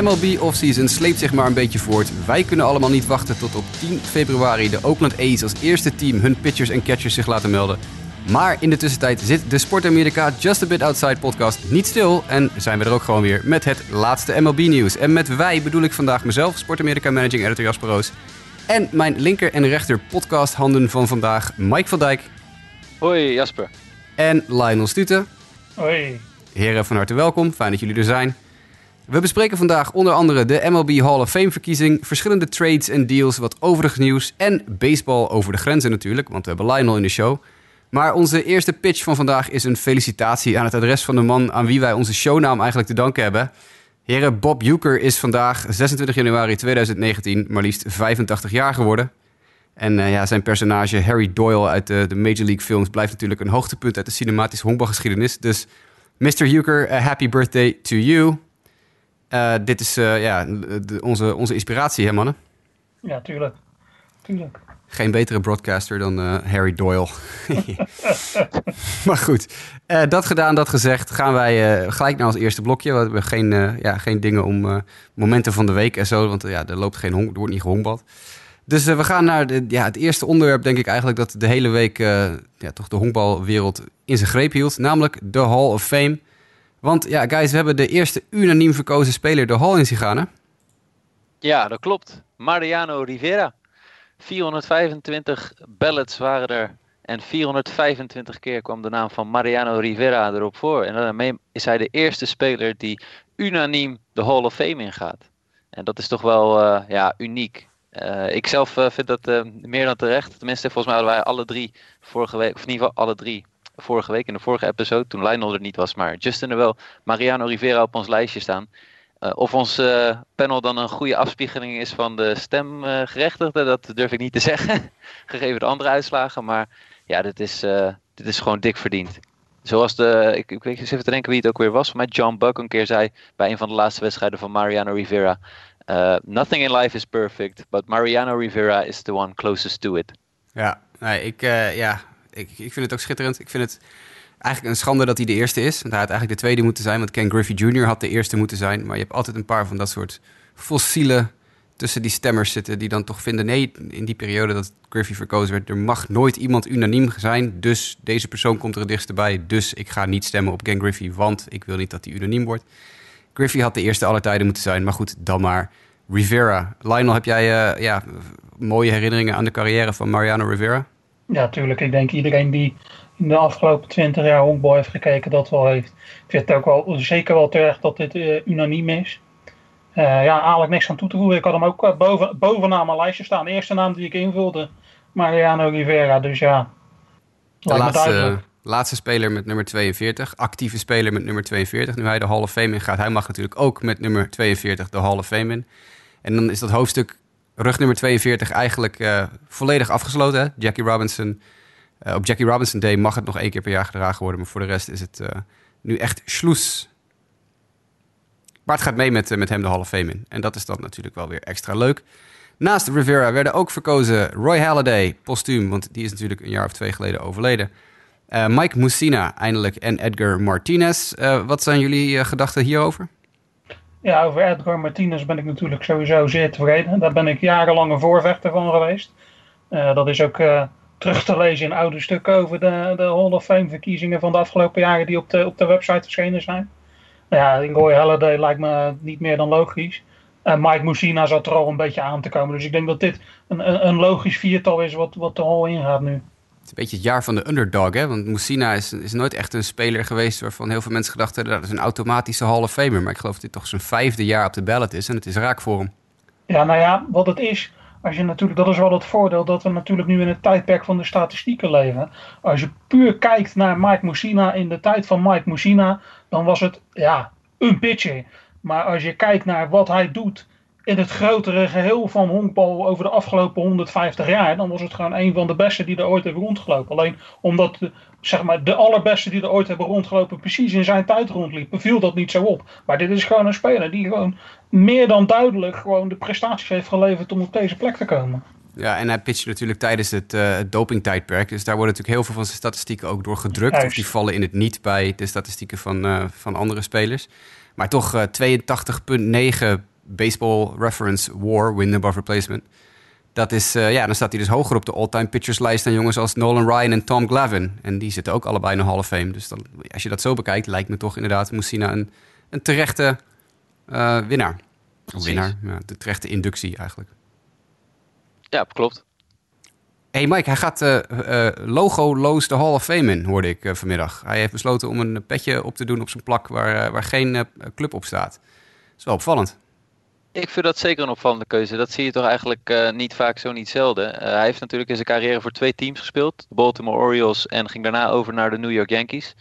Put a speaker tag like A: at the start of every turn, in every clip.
A: MLB offseason sleept zich maar een beetje voort. Wij kunnen allemaal niet wachten tot op 10 februari de Oakland A's als eerste team hun pitchers en catchers zich laten melden. Maar in de tussentijd zit de Sport America Just a Bit Outside podcast niet stil. En zijn we er ook gewoon weer met het laatste MLB nieuws. En met wij bedoel ik vandaag mezelf, Sport America Managing Editor Jasper Roos. En mijn linker en rechter podcast handen van vandaag, Mike van Dijk.
B: Hoi Jasper.
A: En Lionel Stuten.
C: Hoi.
A: Heren, van harte welkom. Fijn dat jullie er zijn. We bespreken vandaag onder andere de MLB Hall of Fame verkiezing, verschillende trades en deals, wat overig nieuws en baseball over de grenzen natuurlijk, want we hebben Lionel in de show. Maar onze eerste pitch van vandaag is een felicitatie aan het adres van de man aan wie wij onze shownaam eigenlijk te danken hebben. Heren, Bob Uecker is vandaag 26 januari 2019 maar liefst 85 jaar geworden. En uh, ja, zijn personage Harry Doyle uit de, Major League films blijft natuurlijk een hoogtepunt uit de cinematische honkbalgeschiedenis. Dus Mr. Uecker, uh, happy birthday to you. Uh, dit is ja, de, onze, onze inspiratie, hè mannen?
C: Ja, tuurlijk. tuurlijk.
A: Geen betere broadcaster dan Harry Doyle. maar goed, dat gedaan, dat gezegd, gaan wij gelijk naar ons eerste blokje. We hebben geen, ja, geen dingen om momenten van de week en zo, want ja, er, loopt geen honk, er wordt niet gehonkbald. Dus we gaan naar de, ja, het eerste onderwerp, denk ik eigenlijk, dat de hele week ja, toch de honkbalwereld in zijn greep hield. Namelijk de Hall of Fame. Want ja, guys, we hebben de eerste unaniem verkozen speler de Hall in zien gaan, hè?
B: Ja, dat klopt. Mariano Rivera. 425 ballots waren er. En 425 keer kwam de naam van Mariano Rivera erop voor. En daarmee is hij de eerste speler die unaniem de Hall of Fame ingaat. En dat is toch wel uh, ja, uniek. Uh, ik zelf uh, vind dat meer dan terecht. Tenminste, volgens mij hadden wij alle drie vorige week, of in ieder geval alle drie vorige week in de vorige episode, toen Lionel er niet was, maar Justin er wel, Mariano Rivera op ons lijstje staan. of ons panel dan een goede afspiegeling is van de stemgerechtigden, dat durf ik niet te zeggen, gegeven de andere uitslagen. Maar ja, dit is, dit is gewoon dik verdiend. Zoals de, ik, ik weet eens even te denken wie het ook weer was, maar John Buck een keer zei bij een van de laatste wedstrijden van Mariano Rivera. Nothing in life is perfect, but Mariano Rivera is the one closest to it.
A: Ja, nee, ik, ja, ik, ik vind het ook schitterend. Ik vind het eigenlijk een schande dat hij de eerste is. Want hij had eigenlijk de tweede moeten zijn, want Ken Griffey Jr. had de eerste moeten zijn. Maar je hebt altijd een paar van dat soort fossielen tussen die stemmers zitten... die dan toch vinden, nee, in die periode dat Griffey verkozen werd... er mag nooit iemand unaniem zijn, dus deze persoon komt er het dichtst bij. Dus ik ga niet stemmen op Ken Griffey, want ik wil niet dat hij unaniem wordt. Griffey had de eerste aller tijden moeten zijn, maar goed, dan maar. Rivera. Lionel, heb jij uh, ja, mooie herinneringen aan de carrière van Mariano Rivera?
C: Ja, tuurlijk. Ik denk iedereen die in de afgelopen twintig jaar honkbal heeft gekeken, dat wel heeft. Ik vind het ook wel zeker wel terecht dat dit uh, unaniem is. Uh, ja, eigenlijk niks aan toe te voegen. Ik had hem ook boven, bovenaan mijn lijstje staan. De eerste naam die ik invulde, Mariano Rivera. Dus ja,
A: de laatste, laatste speler met nummer 42. Actieve speler met nummer 42. Nu hij de Hall of Fame in gaat. Hij mag natuurlijk ook met nummer 42 de Hall of Fame in. En dan is dat hoofdstuk rug nummer 42 eigenlijk uh, volledig afgesloten. Jackie Robinson. Uh, op Jackie Robinson Day mag het nog één keer per jaar gedragen worden. Maar voor de rest is het uh, nu echt sloes. Bart gaat mee met, met hem de Hall of Fame in. En dat is dan natuurlijk wel weer extra leuk. Naast Rivera werden ook verkozen Roy Halladay, postuum. Want die is natuurlijk een jaar of twee geleden overleden. Mike Mussina eindelijk en Edgar Martinez. wat zijn jullie gedachten hierover?
C: Ja, over Edgar Martinez ben ik natuurlijk sowieso zeer tevreden. Daar ben ik jarenlang een voorvechter van geweest. Uh, dat is ook uh, terug te lezen in oude stukken over de, de Hall of Fame verkiezingen van de afgelopen jaren die op de, op de website verschenen zijn. Nou ja, Roy Halladay lijkt me niet meer dan logisch. En Mike Mussina zat er al een beetje aan te komen. Dus ik denk dat dit een, een, een logisch viertal is wat, wat de Hall ingaat nu.
A: Een beetje het jaar van de underdog, hè? Want Moussina is, is nooit echt een speler geweest waarvan heel veel mensen gedacht hebben dat is een automatische Hall of Famer. Maar ik geloof dat dit toch zijn vijfde jaar op de ballot is en het is raak voor hem.
C: Ja, nou ja, wat het is, als je natuurlijk, dat is wel het voordeel dat we natuurlijk nu in het tijdperk van de statistieken leven. Als je puur kijkt naar Mike Moussina in de tijd van Mike Moussina, dan was het ja, een pitcher. Maar als je kijkt naar wat hij doet in het grotere geheel van honkbal over de afgelopen 150 jaar, dan was het gewoon een van de beste die er ooit hebben rondgelopen. Alleen omdat de, zeg maar, de allerbeste die er ooit hebben rondgelopen precies in zijn tijd rondliepen, viel dat niet zo op. Maar dit is gewoon een speler die gewoon meer dan duidelijk gewoon de prestaties heeft geleverd om op deze plek te komen.
A: Ja, en hij pitcht natuurlijk tijdens het uh, dopingtijdperk. Dus daar worden natuurlijk heel veel van zijn statistieken ook door gedrukt. Of die vallen in het niet bij de statistieken van, uh, van andere spelers. Maar toch 82,9 baseball reference war, win above replacement. Dat is, ja, dan staat hij dus hoger op de all-time pitcherslijst dan jongens als Nolan Ryan en Tom Glavin. En die zitten ook allebei in de Hall of Fame. Dus dan, als je dat zo bekijkt, lijkt me toch inderdaad Messina een, een terechte winnaar. Of winnaar, ja, de terechte inductie eigenlijk.
B: Ja, klopt.
A: hey Mike, hij gaat uh, logo-loos de Hall of Fame in, hoorde ik vanmiddag. Hij heeft besloten om een petje op te doen op zijn plak waar, waar geen club op staat. Dat is wel opvallend.
B: Ik vind dat zeker een opvallende keuze. Dat zie je toch eigenlijk niet vaak zo niet zelden. hij heeft natuurlijk in zijn carrière voor twee teams gespeeld. De Baltimore Orioles en ging daarna over naar de New York Yankees.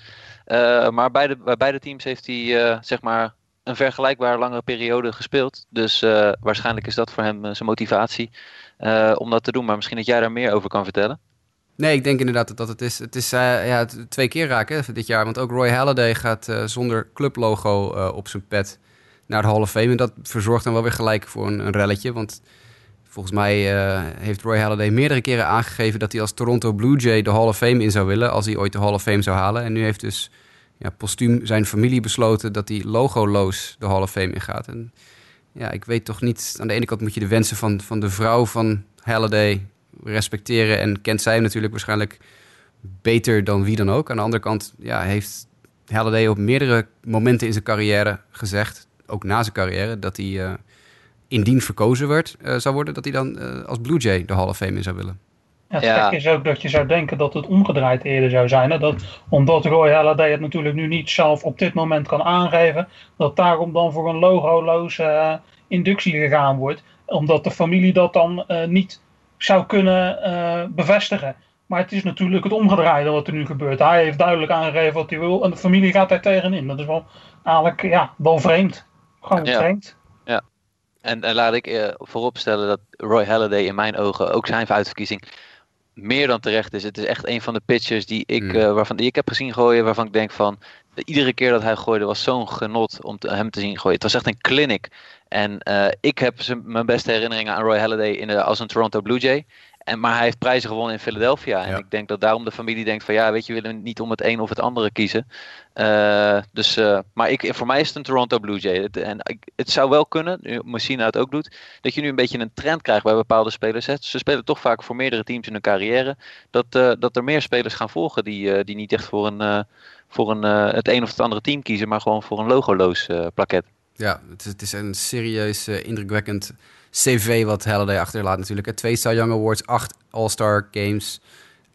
B: maar beide, bij beide teams heeft hij zeg maar een vergelijkbaar langere periode gespeeld. Dus waarschijnlijk is dat voor hem zijn motivatie. Eh, om dat te doen. Maar misschien dat jij daar meer over kan vertellen.
A: Nee, ik denk inderdaad dat het is. Het is uh, ja, twee keer raken dit jaar. Want ook Roy Halladay gaat uh, zonder clublogo op zijn pet naar de Hall of Fame. En dat verzorgt dan wel weer gelijk voor een, een relletje. Want volgens mij heeft Roy Halladay meerdere keren aangegeven... dat hij als Toronto Blue Jay de Hall of Fame in zou willen... als hij ooit de Hall of Fame zou halen. En nu heeft dus ja, postuum zijn familie besloten... dat hij logoloos de Hall of Fame ingaat. En ja, ik weet toch niet. Aan de ene kant moet je de wensen van, van de vrouw van Halliday respecteren. En kent zij natuurlijk waarschijnlijk beter dan wie dan ook. Aan de andere kant ja, heeft Halliday op meerdere momenten in zijn carrière gezegd, ook na zijn carrière, dat hij uh, indien verkozen werd, uh, zou worden, dat hij dan uh, als Blue Jay de Hall of Fame in zou willen.
C: Ja, het ja. is ook dat je zou denken dat het omgedraaid eerder zou zijn. Hè? Dat, omdat Roy Halladay het natuurlijk nu niet zelf op dit moment kan aangeven. Dat daarom dan voor een logoloze uh, inductie gegaan wordt. Omdat de familie dat dan uh, niet zou kunnen uh, bevestigen. Maar het is natuurlijk het omgedraaide wat er nu gebeurt. Hij heeft duidelijk aangegeven wat hij wil. En de familie gaat daar tegenin. Dat is wel eigenlijk ja, wel vreemd. Gewoon ja.
B: Ja. En, en laat ik vooropstellen dat Roy Halladay in mijn ogen ook zijn uitverkiezing meer dan terecht is. Het is echt een van de pitchers die ik, mm. uh, waarvan, die ik heb gezien gooien, waarvan ik denk van, iedere keer dat hij gooide was zo'n genot om te, hem te zien gooien. Het was echt een clinic. En uh, ik heb mijn beste herinneringen aan Roy Halladay in de, als een Toronto Blue Jay. En, maar hij heeft prijzen gewonnen in Philadelphia. En ik denk dat daarom de familie denkt van ja, weet je, we willen niet om het een of het andere kiezen. Uh, dus, uh, maar ik, voor mij is het een Toronto Blue Jay. Het, en ik, het zou wel kunnen, Messina het ook doet, dat je nu een beetje een trend krijgt bij bepaalde spelers. Hè. Ze spelen toch vaak voor meerdere teams in hun carrière. Dat, uh, dat er meer spelers gaan volgen die, die niet echt voor, een, voor een, het een of het andere team kiezen, maar gewoon voor een logoloos plaket.
A: Ja, het is, het is een serieus indrukwekkend cv wat Halliday achterlaat natuurlijk. Twee Cy Young Awards, acht All-Star Games,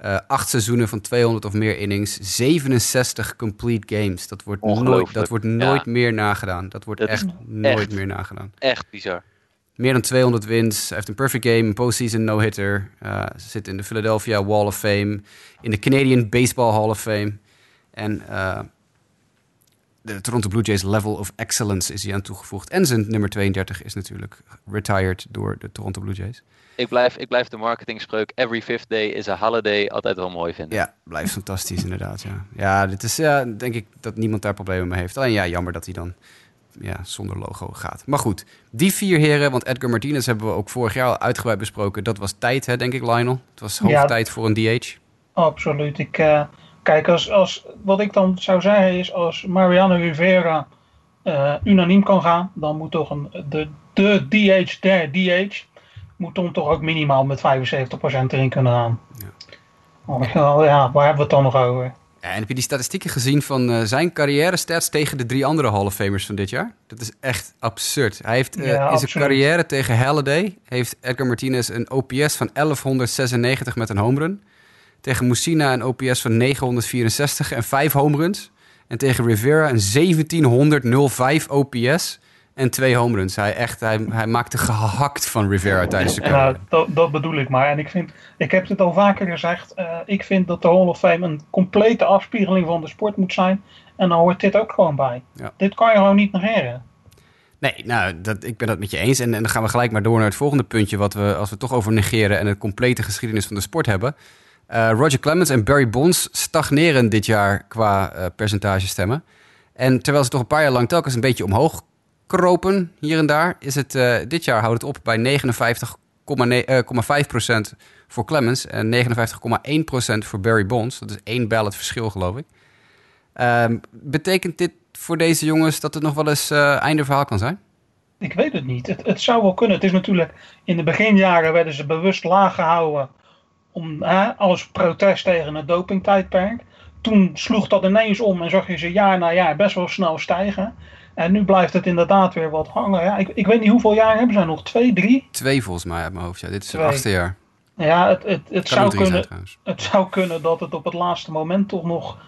A: uh, acht seizoenen van 200 of meer innings, 67 complete games. Dat wordt nooit, dat wordt nooit meer nagedaan. Dat wordt echt nooit meer nagedaan.
B: Echt bizar.
A: Meer dan 200 wins. Hij heeft een perfect game, een postseason no-hitter. Uh, zit in de Philadelphia Wall of Fame. In de Canadian Baseball Hall of Fame. En uh, de Toronto Blue Jays level of excellence is hij aan toegevoegd. En zijn nummer 32 is natuurlijk retired door de Toronto Blue Jays.
B: Ik blijf, ik blijf de marketingspreuk every fifth day is a holiday altijd wel mooi vinden.
A: Ja, blijft fantastisch inderdaad. Ja, ja dit is ja, denk ik dat niemand daar problemen mee heeft. Alleen ja, jammer dat hij dan ja, zonder logo gaat. Maar goed, die vier heren, want Edgar Martinez hebben we ook vorig jaar al uitgebreid besproken. Dat was tijd, hè, denk ik, Lionel. Het was hoog ja, tijd voor een DH.
C: Absoluut. Ik... Uh Kijk, als, als, wat ik dan zou zeggen is, als Mariano Rivera uh, unaniem kan gaan, dan moet toch een, de, de DH der DH, moet dan toch ook minimaal met 75% erin kunnen gaan. Ja. ja, waar hebben we het dan nog over?
A: Ja, en heb je die statistieken gezien van uh, zijn carrière stats tegen de drie andere Hall of Famers van dit jaar? Dat is echt absurd. Hij heeft uh, ja, in zijn carrière tegen Halliday heeft Edgar Martinez een OPS van 1196 met een home run. Tegen Messina een OPS van 964 en 5 home runs. En tegen Rivera een 1705 OPS en twee home runs. Hij, echt, hij, hij maakte gehakt van Rivera tijdens de carrière.
C: Dat, dat, bedoel ik maar. En ik, vind, ik heb het al vaker gezegd. Uh, ik vind dat de Hall of Fame een complete afspiegeling van de sport moet zijn. En dan hoort dit ook gewoon bij. Ja. Dit kan je gewoon niet negeren.
A: Nee, nou, dat, ik ben dat met je eens. En, en dan gaan we gelijk maar door naar het volgende puntje... wat we, als we toch over negeren en de complete geschiedenis van de sport hebben... Uh, Roger Clemens en Barry Bonds stagneren dit jaar qua uh, percentage stemmen. En terwijl ze toch een paar jaar lang telkens een beetje omhoog kropen hier en daar, is het uh, dit jaar houdt het op bij 59,5% voor Clemens en 59,1% voor Barry Bonds. Dat is één ballot verschil, geloof ik. Ehm, betekent dit voor deze jongens dat het nog wel eens einde verhaal kan zijn?
C: Ik weet het niet. Het, het zou wel kunnen. Het is natuurlijk, in de beginjaren werden ze bewust laag gehouden om, hè, als protest tegen het dopingtijdperk. Toen sloeg dat ineens om en zag je ze jaar na jaar best wel snel stijgen. En nu blijft het inderdaad weer wat hangen. Ja, ik, ik weet niet hoeveel jaar hebben ze nog? Twee, drie?
A: Twee volgens mij uit mijn hoofd. Ja, dit is het achtste jaar.
C: Ja, het, het, het, zou kunnen, het zou kunnen dat het op het laatste moment toch nog...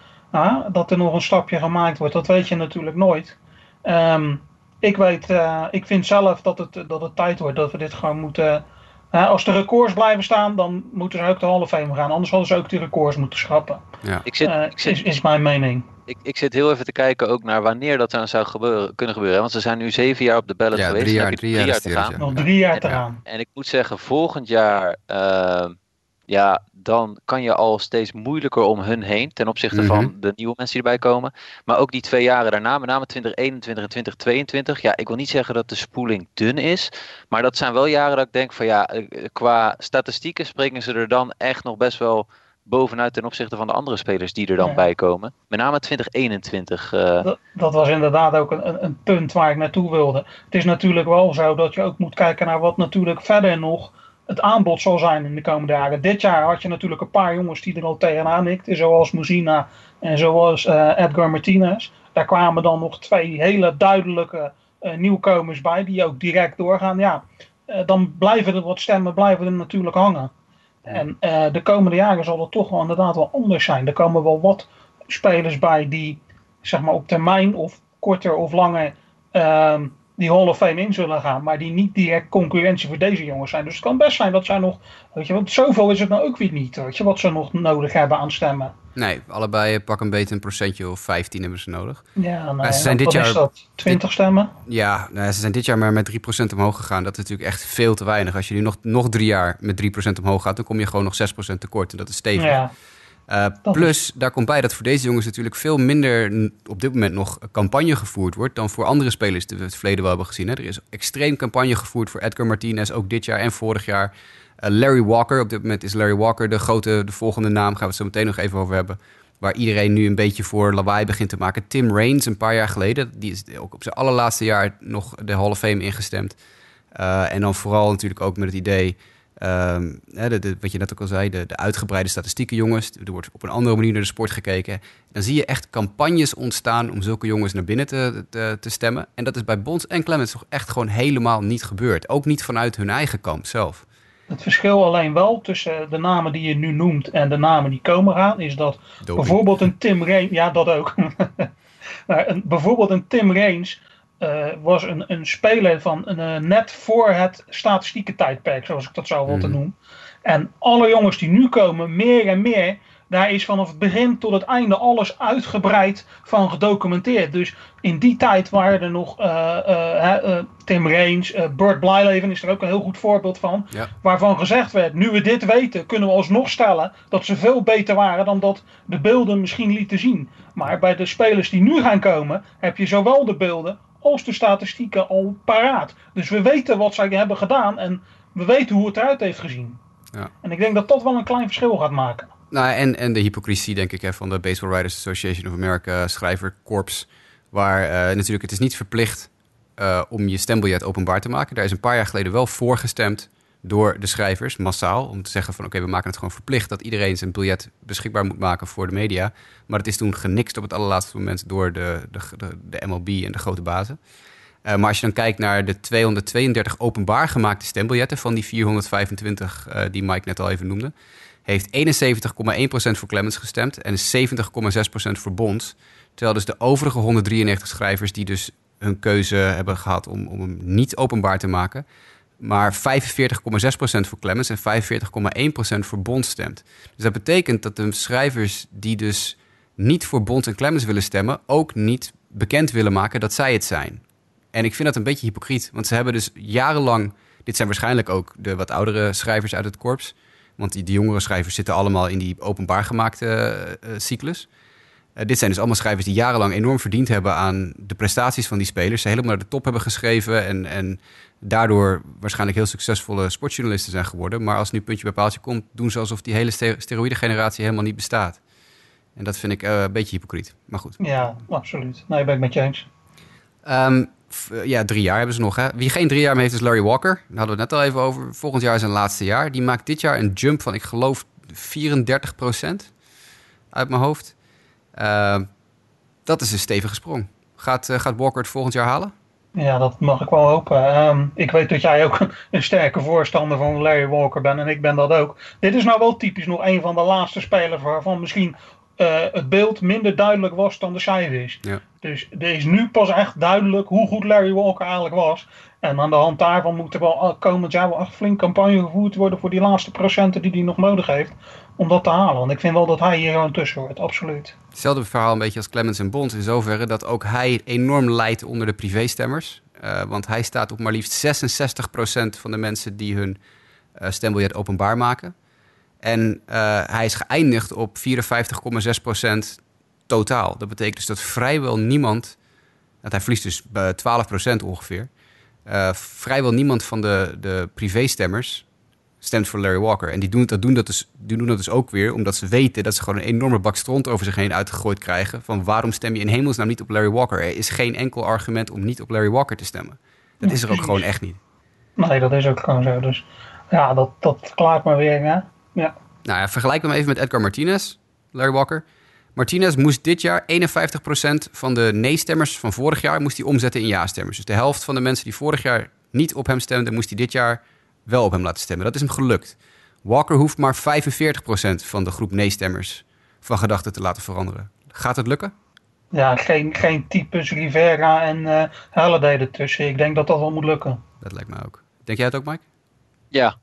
C: dat er nog een stapje gemaakt wordt. Dat weet je natuurlijk nooit. Ehm, ik weet, uh, ik vind zelf dat het, dat het tijd wordt dat we dit gewoon moeten... als de records blijven staan, dan moeten ze ook de Hall of Fame gaan. Anders hadden ze ook die records moeten schrappen. Ja. Ik zit, uh, ik zit, is, is mijn mening
B: ik, ik zit heel even te kijken ook naar wanneer dat dan zou gebeuren, kunnen gebeuren. Want ze zijn nu zeven jaar op de ballot
A: ja,
B: geweest.
A: Drie jaar, drie, jaar,
C: te gaan. Nog drie jaar te gaan.
B: En, ik moet zeggen, volgend jaar, uh, ja, dan kan je al steeds moeilijker om hun heen. Ten opzichte van mhm. de nieuwe mensen die erbij komen. Maar ook die twee jaren daarna, met name 2021 en 2022. Ja, ik wil niet zeggen dat de spoeling dun is. Maar dat zijn wel jaren dat ik denk van ja, eh, qua statistieken springen ze er dan echt nog best wel bovenuit ten opzichte van de andere spelers die er dan bij komen. Met name 2021. Uh...
C: Eh. Dat, dat, was inderdaad ook een, een, punt waar ik naartoe wilde. Het is natuurlijk wel zo dat je ook moet kijken naar wat natuurlijk verder nog het aanbod zal zijn in de komende jaren. Dit jaar had je natuurlijk een paar jongens die er al tegenaan nikten, zoals Muzina en zoals uh, Edgar Martinez. Daar kwamen dan nog twee hele duidelijke uh, nieuwkomers bij, die ook direct doorgaan. Ja, dan blijven er wat stemmen blijven er natuurlijk hangen. En de komende jaren zal het toch wel inderdaad wel anders zijn. Er komen wel wat spelers bij die zeg maar op termijn of korter of langer uh, die Hall of Fame in zullen gaan. Maar die niet direct concurrentie voor deze jongens zijn. Dus het kan best zijn dat zij nog, weet je, want zoveel is het nou ook weer niet, weet je, wat ze nog nodig hebben aan stemmen.
A: Nee, allebei pak een beetje een procentje of 15 hebben ze nodig.
C: Ja, nou, ze zijn dit jaar, is dat? 20 stemmen?
A: Ja, nou, ze zijn dit jaar maar met 3% omhoog gegaan. Dat is natuurlijk echt veel te weinig. Als je nu nog, nog drie jaar met 3% omhoog gaat, dan kom je gewoon nog 6% tekort. En dat is stevig. Ja. Uh, plus, daar komt bij dat voor deze jongens natuurlijk veel minder op dit moment nog campagne gevoerd wordt dan voor andere spelers die we het verleden wel hebben gezien. Hè. Er is extreem campagne gevoerd voor Edgar Martinez, ook dit jaar en vorig jaar. Uh, Larry Walker, op dit moment is Larry Walker de grote, de volgende naam, gaan we het zo meteen nog even over hebben. Waar iedereen nu een beetje voor lawaai begint te maken. Tim Raines, een paar jaar geleden, die is ook op zijn allerlaatste jaar nog de Hall of Fame ingestemd. Uh, en dan vooral natuurlijk ook met het idee Um, de, wat je net ook al zei, de, de, uitgebreide statistieken, jongens. Er wordt op een andere manier naar de sport gekeken. Dan zie je echt campagnes ontstaan om zulke jongens naar binnen te, te, te stemmen. En dat is bij Bonds en Clemens toch echt gewoon helemaal niet gebeurd. Ook niet vanuit hun eigen kamp zelf.
C: Het verschil alleen wel tussen de namen die je nu noemt en de namen die komen gaan, is dat bijvoorbeeld een Tim Reens, ja dat ook, nou, bijvoorbeeld een Tim Reens uh, was een, een speler van uh, net voor het statistieke tijdperk, zoals ik dat zou willen mm. noemen. En alle jongens die nu komen, meer en meer, daar is vanaf het begin tot het einde alles uitgebreid van gedocumenteerd. Dus in die tijd waren er nog uh, Tim Raines, Burt Blyleven is er ook een heel goed voorbeeld van. Waarvan gezegd werd, nu we dit weten, kunnen we alsnog stellen dat ze veel beter waren dan dat de beelden misschien lieten zien. Maar bij de spelers die nu gaan komen, heb je zowel de beelden als de statistieken al paraat. Dus we weten wat zij hebben gedaan en we weten hoe het eruit heeft gezien. Ja. En ik denk dat dat wel een klein verschil gaat maken.
A: Nou, en, en de hypocrisie, denk ik, hè, van de Baseball Writers Association of America schrijverkorps. Waar uh, natuurlijk, het is niet verplicht uh, om je stembiljet openbaar te maken. Daar is een paar jaar geleden wel voor gestemd door de schrijvers, massaal. Om te zeggen van oké, we maken het gewoon verplicht dat iedereen zijn biljet beschikbaar moet maken voor de media. Maar het is toen genixt op het allerlaatste moment door de, de, de, de MLB en de grote bazen. Uh, maar als je dan kijkt naar de 232 openbaar gemaakte stembiljetten van die 425 uh, die Mike net al even noemde, heeft 71,1% voor Clemens gestemd en 70,6% voor Bonds. Terwijl dus de overige 193 schrijvers die dus hun keuze hebben gehad om, om hem niet openbaar te maken, maar 45,6% voor Clemens en 45,1% voor Bond stemt. Dus dat betekent dat de schrijvers die dus niet voor Bond en Clemens willen stemmen, ook niet bekend willen maken dat zij het zijn. En ik vind dat een beetje hypocriet, want ze hebben dus jarenlang, dit zijn waarschijnlijk ook de wat oudere schrijvers uit het korps, want die, jongere schrijvers zitten allemaal in die openbaar gemaakte uh, cyclus. Uh, dit zijn dus allemaal schrijvers die jarenlang enorm verdiend hebben aan de prestaties van die spelers. Ze helemaal naar de top hebben geschreven en, en daardoor waarschijnlijk heel succesvolle sportjournalisten zijn geworden. Maar als nu puntje bij paaltje komt, doen ze alsof die hele steroïde generatie helemaal niet bestaat. En dat vind ik een beetje hypocriet. Maar goed.
C: Ja, absoluut. Nee, ben ik met je eens.
A: Ehm, ja, drie jaar hebben ze nog. Hè? Wie geen drie jaar meer heeft is Larry Walker. Daar hadden we het net al even over. Volgend jaar is zijn laatste jaar. Die maakt dit jaar een jump van, ik geloof, 34% uit mijn hoofd. Ehm, dat is een stevige sprong. Gaat, gaat Walker het volgend jaar halen?
C: Ja, dat mag ik wel hopen. Ehm, ik weet dat jij ook een sterke voorstander van Larry Walker bent en ik ben dat ook. Dit is nou wel typisch nog een van de laatste spelers waarvan misschien uh, het beeld minder duidelijk was dan de cijfers. Ja. Dus er is nu pas echt duidelijk hoe goed Larry Walker eigenlijk was. En aan de hand daarvan moet er wel komend jaar wel echt flink campagne gevoerd worden voor die laatste procenten die hij nog nodig heeft om dat te halen. Want ik vind wel dat hij hier gewoon tussen hoort, absoluut.
A: Hetzelfde verhaal een beetje als Clemens en Bond in zoverre dat ook hij enorm leidt onder de privésstemmers. Uh, want hij staat op maar liefst 66% van de mensen die hun uh, stembiljet openbaar maken. En uh, hij is geëindigd op 54,6% totaal. Dat betekent dus dat vrijwel niemand, dat hij verliest dus 12% ongeveer, vrijwel niemand van de, de privéstemmers stemt voor Larry Walker. En die doen, dat, doen, dat dus, die doen dat dus ook weer omdat ze weten dat ze gewoon een enorme bak stront over zich heen uitgegooid krijgen. Van waarom stem je in hemelsnaam niet op Larry Walker? Er is geen enkel argument om niet op Larry Walker te stemmen. Dat is er ook gewoon echt niet.
C: Nee, dat is ook gewoon zo. Dus ja, dat, dat klaart maar weer. Hè? Ja.
A: Nou ja, vergelijk hem even met Edgar Martinez, Larry Walker. Martinez moest dit jaar 51% van de nee-stemmers van vorig jaar moest hij omzetten in ja-stemmers. Dus de helft van de mensen die vorig jaar niet op hem stemden, moest hij dit jaar wel op hem laten stemmen. Dat is hem gelukt. Walker hoeft maar 45% van de groep nee-stemmers van gedachten te laten veranderen. Gaat het lukken?
C: Ja, geen, geen types Rivera en uh, Halliday ertussen. Ik denk dat dat wel moet lukken.
A: Dat lijkt mij ook. Denk jij het ook, Mike?
B: Ja.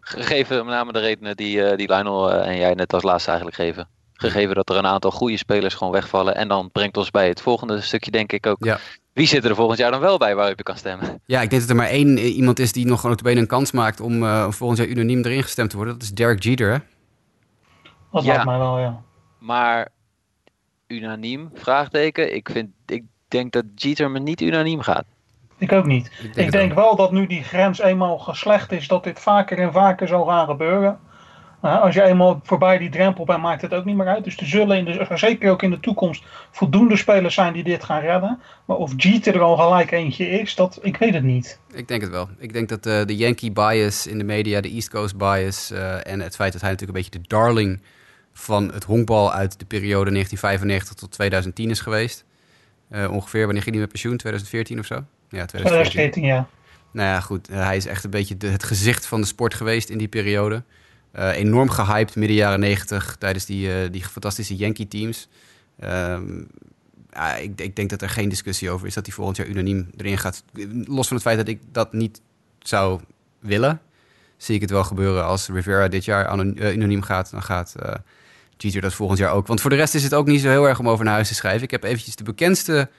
B: Gegeven met name de redenen die, uh, die Lionel uh, en jij net als laatste eigenlijk geven. Gegeven dat er een aantal goede spelers gewoon wegvallen. En dan brengt ons bij het volgende stukje denk ik ook. Ja. Wie zit er volgend jaar dan wel bij waar je kan stemmen?
A: Ja, ik denk dat er maar één iemand is die nog gewoon bene een kans maakt om uh, volgend jaar unaniem erin gestemd te worden. Dat is Derek Jeter, hè?
C: Dat ja, lijkt mij wel, ja.
B: Maar unaniem, vraagteken. Ik, vind, ik denk dat Jeter me niet unaniem gaat.
C: Ik ook niet. Ik denk, ik denk wel dat nu die grens eenmaal geslecht is, dat dit vaker en vaker zal gaan gebeuren. Nou, als je eenmaal voorbij die drempel bent, maakt het ook niet meer uit. Dus er zullen in de, zeker ook in de toekomst voldoende spelers zijn die dit gaan redden. Maar of Jeter er al gelijk eentje is, dat, ik weet het niet.
A: Ik denk het wel. Ik denk dat uh, de Yankee bias in de media, de East Coast bias uh, en het feit dat hij natuurlijk een beetje de darling van het honkbal uit de periode 1995 tot 2010 is geweest. Uh, ongeveer, wanneer ging hij met pensioen? 2014 of zo?
C: Ja, 2014, 2014 ja.
A: Nou ja, goed. hij is echt een beetje de, het gezicht van de sport geweest in die periode. Uh, enorm gehyped midden jaren 90 tijdens die, uh, die fantastische Yankee teams. Uh, ik, ik, denk dat er geen discussie over is dat hij volgend jaar unaniem erin gaat. Los van het feit dat ik dat niet zou willen, zie ik het wel gebeuren als Rivera dit jaar unaniem gaat. Dan gaat Jeter dat volgend jaar ook. Want voor de rest is het ook niet zo heel erg om over naar huis te schrijven. Ik heb eventjes de bekendste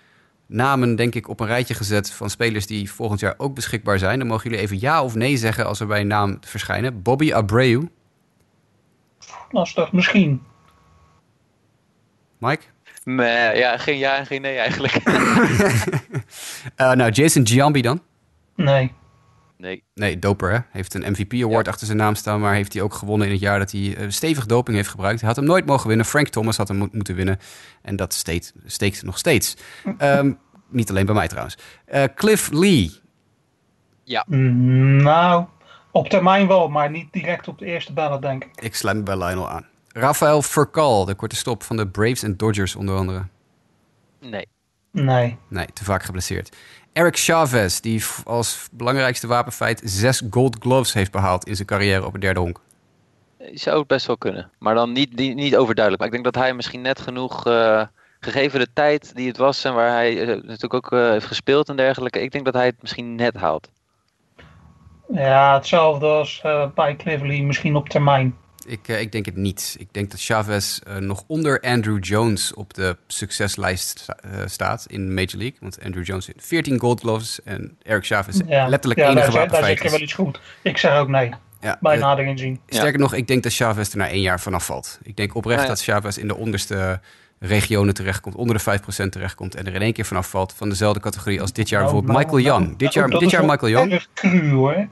A: namen, denk ik, op een rijtje gezet van spelers die volgend jaar ook beschikbaar zijn. Dan mogen jullie even ja of nee zeggen als er bij een naam verschijnen. Bobby Abreu,
C: lastig, misschien.
A: Mike?
B: Nee, ja, geen ja en geen nee eigenlijk.
A: uh, nou, Jason Giambi dan?
C: Nee.
B: Nee.
A: Nee, doper hè. Heeft een MVP-award achter zijn naam staan, maar heeft hij ook gewonnen in het jaar dat hij uh, stevig doping heeft gebruikt. Hij had hem nooit mogen winnen. Frank Thomas had hem mo moeten winnen. En dat steekt, steekt nog steeds. um, niet alleen bij mij trouwens. Uh, Cliff Lee.
B: Ja.
C: Mm, nou, op termijn wel, maar niet direct op de eerste bellen, denk ik.
A: Ik sluit me bij Lionel aan. Rafael Furcal, de korte stop van de Braves en Dodgers onder andere.
B: Nee.
C: Nee.
A: Nee, te vaak geblesseerd. Eric Chavez, die als belangrijkste wapenfeit zes gold gloves heeft behaald in zijn carrière op het derde honk.
B: Zou het best wel kunnen. Maar dan niet, niet, niet overduidelijk. Maar ik denk dat hij misschien net genoeg, uh, gegeven de tijd die het was en waar hij uh, natuurlijk ook uh, heeft gespeeld en dergelijke. Ik denk dat hij het misschien net haalt.
C: Ja, hetzelfde als uh, bij Cleverly, misschien op termijn.
A: Ik, uh, ik denk het niet. Ik denk dat Chavez uh, nog onder Andrew Jones op de succeslijst staat in Major League. Want Andrew Jones heeft 14 gold gloves en Eric Chavez ja. letterlijk
C: ja,
A: enige
C: wapenfeit. Daar zeg je wel iets goed. Ik zeg ook nee. Ja, bij nader inzien.
A: Sterker nog, ik denk dat Chavez er na één jaar vanaf valt. Ik denk oprecht dat Chavez in de onderste regionen terechtkomt, onder de 5% terechtkomt en er in één keer vanaf valt van dezelfde categorie als dit jaar nou, bijvoorbeeld nou, Michael nou, Young. dit jaar, dit jaar Michael Young.
C: Erg cru hoor.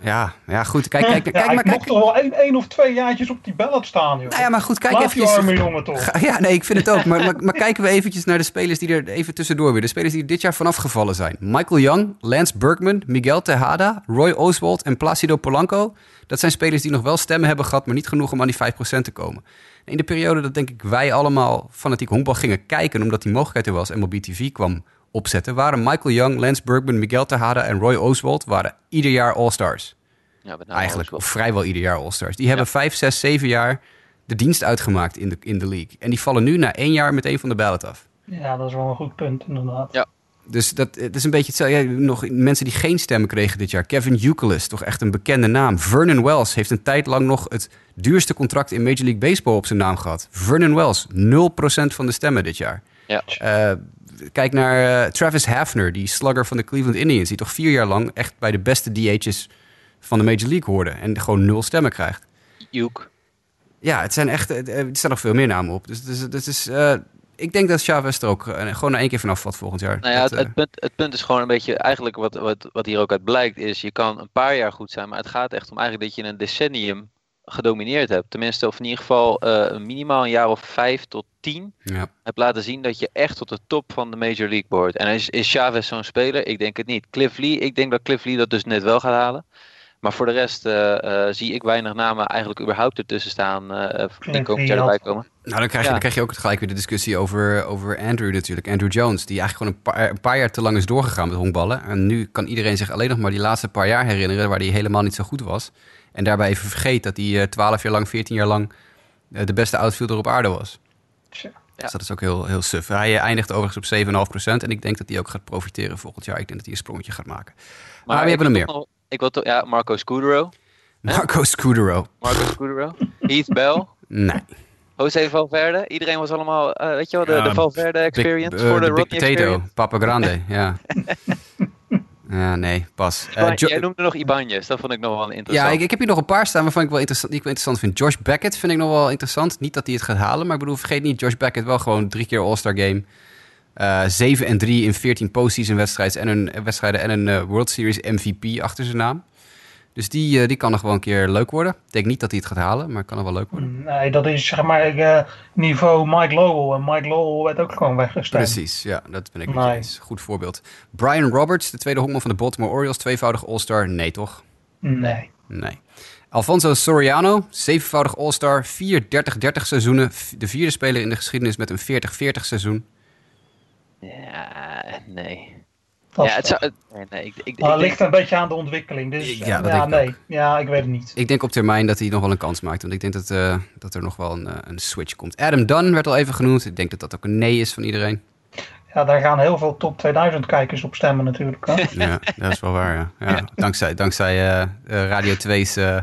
A: Ja, ja goed. Kijk, kijk, kijk,
C: ja,
A: maar,
C: kijk. toch wel één, één of twee jaartjes op die ballot staan, joh.
A: Nou ja, maar goed, kijk even.
C: arme jongen toch.
A: Ja, nee, ik vind het ook. Maar, maar, maar, kijken we eventjes naar de spelers die er even tussendoor weer. De spelers die er dit jaar vanaf gevallen zijn. Michael Young, Lance Berkman, Miguel Tejada, Roy Oswald en Placido Polanco. Dat zijn spelers die nog wel stemmen hebben gehad, maar niet genoeg om aan die 5% te komen. In de periode dat denk ik wij allemaal fanatiek honkbal gingen kijken, omdat die mogelijkheid er was en mobiel TV kwam opzetten, waren Michael Young, Lance Berkman, Miguel Tejada en Roy Oswald waren ieder jaar All-Stars.
B: Ja, met name
A: Eigenlijk,
B: Oswald.
A: of vrijwel ieder jaar All-Stars. Die hebben vijf, zes, zeven jaar de dienst uitgemaakt in de, in de league. En die vallen nu na één jaar meteen van de ballot af.
C: Ja, dat is wel een goed punt, inderdaad.
B: Ja.
A: Dus dat het is een beetje hetzelfde. Ja, nog mensen die geen stemmen kregen dit jaar. Kevin Youkilis, toch echt een bekende naam. Vernon Wells heeft een tijd lang nog het duurste contract in Major League Baseball op zijn naam gehad. Vernon Wells, 0% van de stemmen dit jaar.
B: Ja.
A: Eh, kijk naar eh, Travis Hafner, die slugger van de Cleveland Indians, die toch vier jaar lang echt bij de beste DH's van de Major League hoorde en gewoon nul stemmen krijgt.
B: Joek.
A: Ja, het zijn echt, eh, er staan nog veel meer namen op. Dus, dus, dus, is, eh, ik denk dat Chavez er ook eh, gewoon na één keer vanaf valt volgend jaar.
B: Nou ja,
A: Dat,
B: het,
A: eh,
B: het, punt, het punt is gewoon een beetje, eigenlijk wat, wat, wat hier ook uit blijkt, is je kan een paar jaar goed zijn, maar het gaat echt om eigenlijk dat je een decennium gedomineerd hebt. Tenminste, of in ieder geval eh, minimaal een jaar of vijf tot tien
A: ja.
B: hebt laten zien dat je echt tot de top van de Major League behoort. En is, is Chavez zo'n speler? Ik denk het niet. Cliff Lee, ik denk dat Cliff Lee dat dus net wel gaat halen. Maar voor de rest eh, eh, zie ik weinig namen eigenlijk überhaupt ertussen staan eh, die komend jaar erbij komen.
A: Nou, dan krijg, je,
B: Ja.
A: dan krijg je ook gelijk weer de discussie over, over Andrew natuurlijk. Andrew Jones, die eigenlijk gewoon een paar, een paar jaar te lang is doorgegaan met honkballen. En nu kan iedereen zich alleen nog maar die laatste paar jaar herinneren... waar hij helemaal niet zo goed was. En daarbij even vergeet dat hij eh, 12 jaar lang, 14 jaar lang... de beste outfielder op aarde was.
C: Tja.
A: Dus dat is ook heel, heel suf. Hij eindigt overigens op 7,5%. En ik denk dat hij ook gaat profiteren volgend jaar. Ik denk dat hij een sprongetje gaat maken. Maar, we hebben er
B: wil
A: meer.
B: nog- Ik wil toch, ja, Marco Scudero.
A: Marco Scudero.
B: Marco Scudero. Heath Bell.
A: Nee.
B: Jose Valverde. Iedereen was allemaal, eh, weet je wel, de,
A: Ja,
B: de Valverde experience
A: eh,
B: voor de,
A: de
B: Rodney
A: Potato.
B: experience.
A: Papa Grande, ja. ja, nee, pas. Eh,
B: Jij noemde nog Ibanez, dat vond ik nog wel
A: Ja,
B: interessant.
A: ik, ik heb hier nog een paar staan waarvan ik wel interessant, die ik wel interessant vind. Josh Beckett vind ik nog wel interessant. Niet dat hij het gaat halen, maar ik bedoel, vergeet niet, Josh Beckett wel gewoon drie keer All-Star Game. Eh 7 en 3 in 14 postseason wedstrijden en een, wedstrijden en een eh, World Series MVP achter zijn naam. Dus die, eh, die kan nog wel een keer leuk worden. Ik denk niet dat hij het gaat halen, maar het kan nog wel leuk worden.
C: Nee, dat is zeg maar eh, niveau Mike Lowell. En Mike Lowell werd ook gewoon weggestemd.
A: Precies, ja, dat ben ik met je
C: Nee.
A: eens. Goed voorbeeld. Brian Roberts, de tweede honkman van de Baltimore Orioles, tweevoudig All-Star. Nee, toch?
C: Nee.
A: Nee. Alfonso Soriano, zevenvoudig All-Star, vier 30-30 seizoenen. De vierde speler in de geschiedenis met een 40-40 seizoen.
B: Ja, nee. Ja, het zou, nee, nee, ik, ik,
C: Maar het ligt een beetje aan de ontwikkeling. Dus
A: Ja,
C: ja,
A: dat denk ik
C: nee.
A: ook.
C: Ja, ik weet het niet.
A: Ik denk op termijn dat hij nog wel een kans maakt. Want ik denk dat, eh, dat er nog wel een, eh, een switch komt. Adam Dunn werd al even genoemd. Ik denk dat dat ook een nee is van iedereen.
C: Ja, daar gaan heel veel top 2000 kijkers op stemmen natuurlijk. Hè?
A: Ja, dat is wel waar. Ja. Ja, Dankzij, dankzij eh, eh, Radio 2's eh,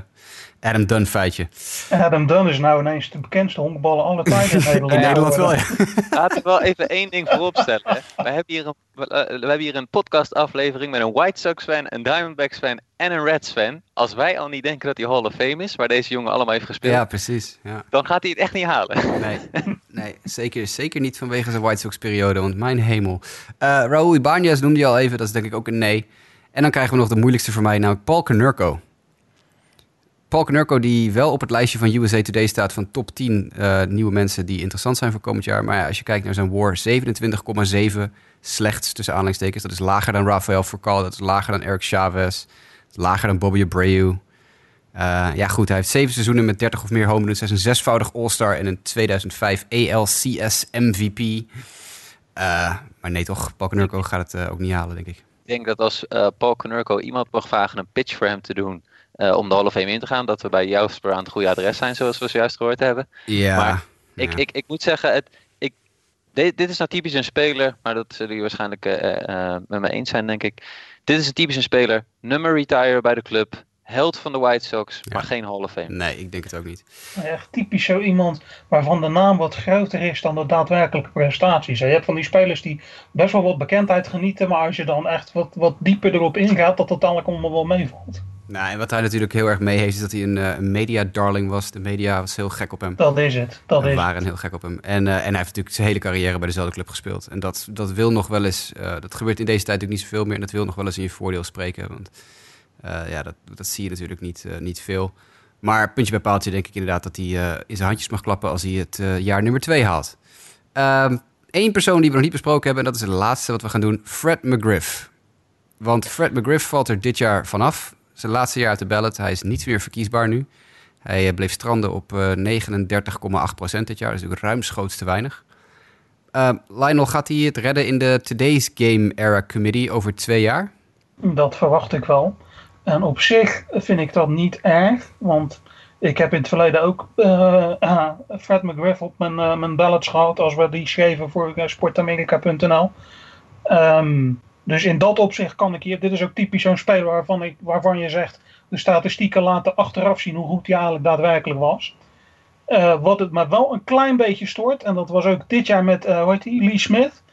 A: Adam Dunn feitje.
C: Adam Dunn is nou ineens de bekendste honkballer aller tijden in Nederland.
A: In Nederland wel, ja.
B: Laten we wel even één ding vooropstellen. Hè. We, hebben hier een, we, eh, we hebben hier een podcastaflevering met een White Sox fan, een Diamondbacks fan en een Reds fan. Als wij al niet denken dat hij Hall of Fame is, waar deze jongen allemaal heeft gespeeld,
A: Ja, precies. Ja.
B: dan gaat hij het echt niet halen.
A: Nee, nee zeker, zeker niet vanwege zijn White Sox periode, want mijn hemel. Eh Raúl Ibanez noemde je al even, dat is denk ik ook een nee. En dan krijgen we nog de moeilijkste voor mij, namelijk Paul Konerko. Paul Konerko die wel op het lijstje van USA Today staat van top 10 eh, nieuwe mensen die interessant zijn voor komend jaar. Maar ja, als je kijkt naar zijn WAR, 27,7 slechts tussen aanhalingstekens. Dat is lager dan Rafael Furcal, dat is lager dan Eric Chavez, lager dan Bobby Abreu. Eh, ja, goed, hij heeft zeven seizoenen met 30 of meer home runs. Hij is een zesvoudig All-Star en een 2005 ALCS MVP. Maar nee, toch, Paul Konerko gaat het eh, ook niet halen, denk ik.
B: Ik denk dat als Paul Konerko iemand mag vragen een pitch voor hem te doen eh, om de Hall of Fame in te gaan, dat we bij Jasper aan het goede adres zijn, zoals we zojuist gehoord hebben.
A: Ja,
B: Maar Ik,
A: ja.
B: ik, ik moet zeggen, het, ik, dit, dit is nou typisch een speler, maar dat zullen jullie waarschijnlijk eh, eh, met me eens zijn, denk ik. Dit is een typisch een speler, nummer retire bij de club, held van de White Sox, maar geen Hall of Fame.
A: nee, ik denk het ook niet.
C: Echt typisch zo iemand waarvan de naam wat groter is dan de daadwerkelijke prestaties. Je hebt van die spelers die best wel wat bekendheid genieten, maar als je dan echt wat, wat dieper erop ingaat, dat het eigenlijk allemaal wel meevalt.
A: Nou, en wat hij natuurlijk heel erg mee heeft, is dat hij een, een media-darling was. De media was heel gek op hem.
C: Dat is het. Dat is het.
A: waren heel gek op hem. En, eh, en hij heeft natuurlijk zijn hele carrière bij dezelfde club gespeeld. En dat, dat wil nog wel eens, eh, dat gebeurt in deze tijd natuurlijk niet zoveel meer. En dat wil nog wel eens in je voordeel spreken. Want ja, dat, dat zie je natuurlijk niet, niet veel. Maar puntje bij paaltje denk ik inderdaad dat hij in zijn handjes mag klappen als hij het jaar nummer 2 haalt. Eén ehm, persoon die we nog niet besproken hebben, en dat is het laatste wat we gaan doen, Fred McGriff. Want Fred McGriff valt er dit jaar vanaf. Zijn laatste jaar uit de ballot. Hij is niet meer verkiesbaar nu. Hij eh, bleef stranden op 39,8% eh, dit jaar. Dat is natuurlijk ruimschoots te weinig. Uh, Lionel, gaat hij het redden in de Today's Game Era Committee over twee jaar?
C: Dat verwacht ik wel. En op zich vind ik dat niet erg, want ik heb in het verleden ook uh, Fred McGriff op mijn, mijn ballots gehad als we die schreven voor sportamerika.nl. Um, dus in dat opzicht kan ik hier, dit is ook typisch zo'n speler waarvan, ik, waarvan je zegt, de statistieken laten achteraf zien hoe goed hij eigenlijk daadwerkelijk was. Uh, wat het me wel een klein beetje stoort, en dat was ook dit jaar met, uh, hoe heet Lee Smith.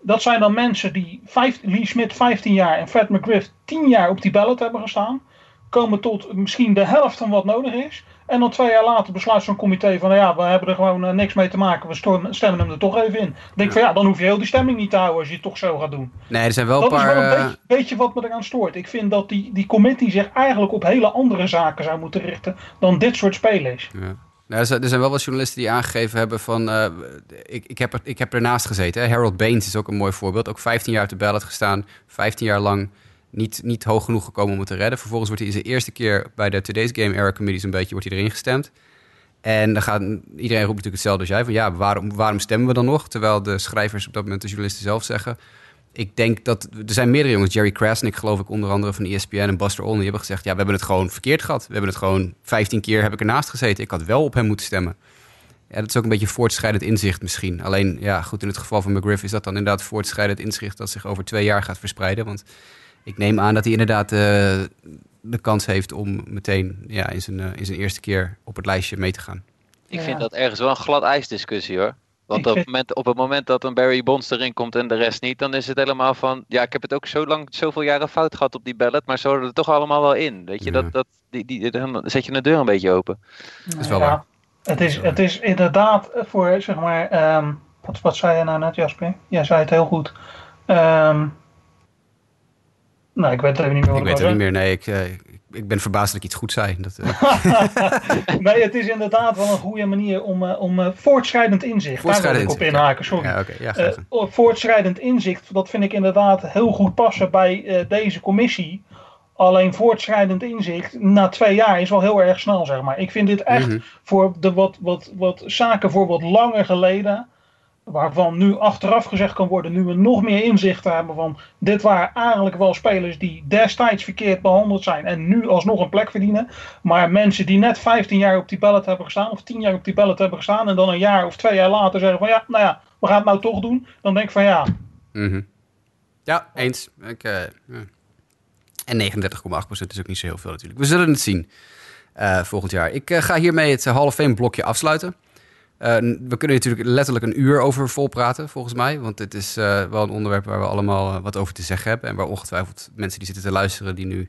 C: Dat zijn dan mensen die, vijf, Lee Smith 15 jaar en Fred McGriff 10 jaar op die ballot hebben gestaan. Komen tot misschien de helft van wat nodig is. En dan twee jaar later besluit zo'n comité van ja, we hebben er gewoon uh, niks mee te maken. We stemmen hem er toch even in. Dan denk ik van ja, dan hoef je heel die stemming niet te houden als je het toch zo gaat doen.
A: Nee, er zijn wel dat
C: een
A: paar...
C: Dat is wel een beetje, beetje, wat me eraan stoort. Ik vind dat die, die committee zich eigenlijk op hele andere zaken zou moeten richten dan dit soort spelers.
A: Ja. Nou, er zijn wel wat journalisten die aangegeven hebben van... Uh, ik, ik, heb er, ik heb ernaast gezeten. Hè. Harold Baines is ook een mooi voorbeeld. Ook 15 jaar uit de ballot gestaan. 15 jaar lang niet, niet hoog genoeg gekomen om het te redden. Vervolgens wordt hij zijn eerste keer bij de Today's Game Era Committee... een beetje wordt hij erin gestemd. En dan gaat iedereen roept natuurlijk hetzelfde als jij. Van ja, waarom, waarom stemmen we dan nog? Terwijl de schrijvers op dat moment, de journalisten zelf zeggen... Ik denk dat... Er zijn meerdere jongens. Jerry Krasnick geloof ik onder andere van ESPN en Buster Olney... hebben gezegd, ja, we hebben het gewoon verkeerd gehad. We hebben het gewoon 15 keer heb ik ernaast gezeten. Ik had wel op hem moeten stemmen. Ja, dat is ook een beetje voortschrijdend inzicht misschien. Alleen, ja, goed, in het geval van McGriff is dat dan inderdaad voortschrijdend inzicht... dat zich over twee jaar gaat verspreiden. Want ik neem aan dat hij inderdaad... Uh, de kans heeft om meteen ja, in, zijn, uh, in zijn eerste keer op het lijstje mee te gaan.
B: Ik vind dat ergens wel een glad ijsdiscussie hoor. Want op het, moment, op het moment dat een Barry Bonds erin komt en de rest niet, dan is het helemaal van. Ja, ik heb het ook zo lang, zoveel jaren fout gehad op die ballot, maar ze horen er toch allemaal wel in. Weet je, dat, dat, die, die, dan zet je de deur een beetje open.
A: Dat is wel waar.
C: Het is, het is inderdaad voor, zeg maar, um, wat, wat zei je nou net, Jasper? Jij zei het heel goed. Um, nou, ik weet het even niet meer.
A: ik weet het niet meer. Nee, ik, uh, ik ben verbaasd dat ik iets goed zei. Dat,
C: uh... nee, het is inderdaad wel een goede manier om, uh, om voortschrijdend inzicht. Voortschrijdend Daar wil ik op inhaken, sorry.
A: Ja, okay. ja,
C: voortschrijdend inzicht, dat vind ik inderdaad heel goed passen bij deze commissie. Alleen voortschrijdend inzicht na twee jaar is wel heel erg snel, zeg maar. Ik vind dit echt mm -hmm. voor de wat, wat, wat zaken voor wat langer geleden waarvan nu achteraf gezegd kan worden, nu we nog meer inzicht hebben van dit waren eigenlijk wel spelers die destijds verkeerd behandeld zijn en nu alsnog een plek verdienen. Maar mensen die net 15 jaar op die ballot hebben gestaan of 10 jaar op die ballot hebben gestaan en dan een jaar of twee jaar later zeggen van ja, nou ja, we gaan het nou toch doen. Dan denk ik van ja.
A: -hmm. Ja, eens. Uh, en 39,8% is ook niet zo heel veel natuurlijk. We zullen het zien uh, volgend jaar. Ik uh, ga hiermee het Hall of blokje afsluiten. Uh, we kunnen natuurlijk letterlijk een uur over volpraten, volgens mij. Want dit is uh, wel een onderwerp waar we allemaal uh, wat over te zeggen hebben. En waar ongetwijfeld mensen die zitten te luisteren, die nu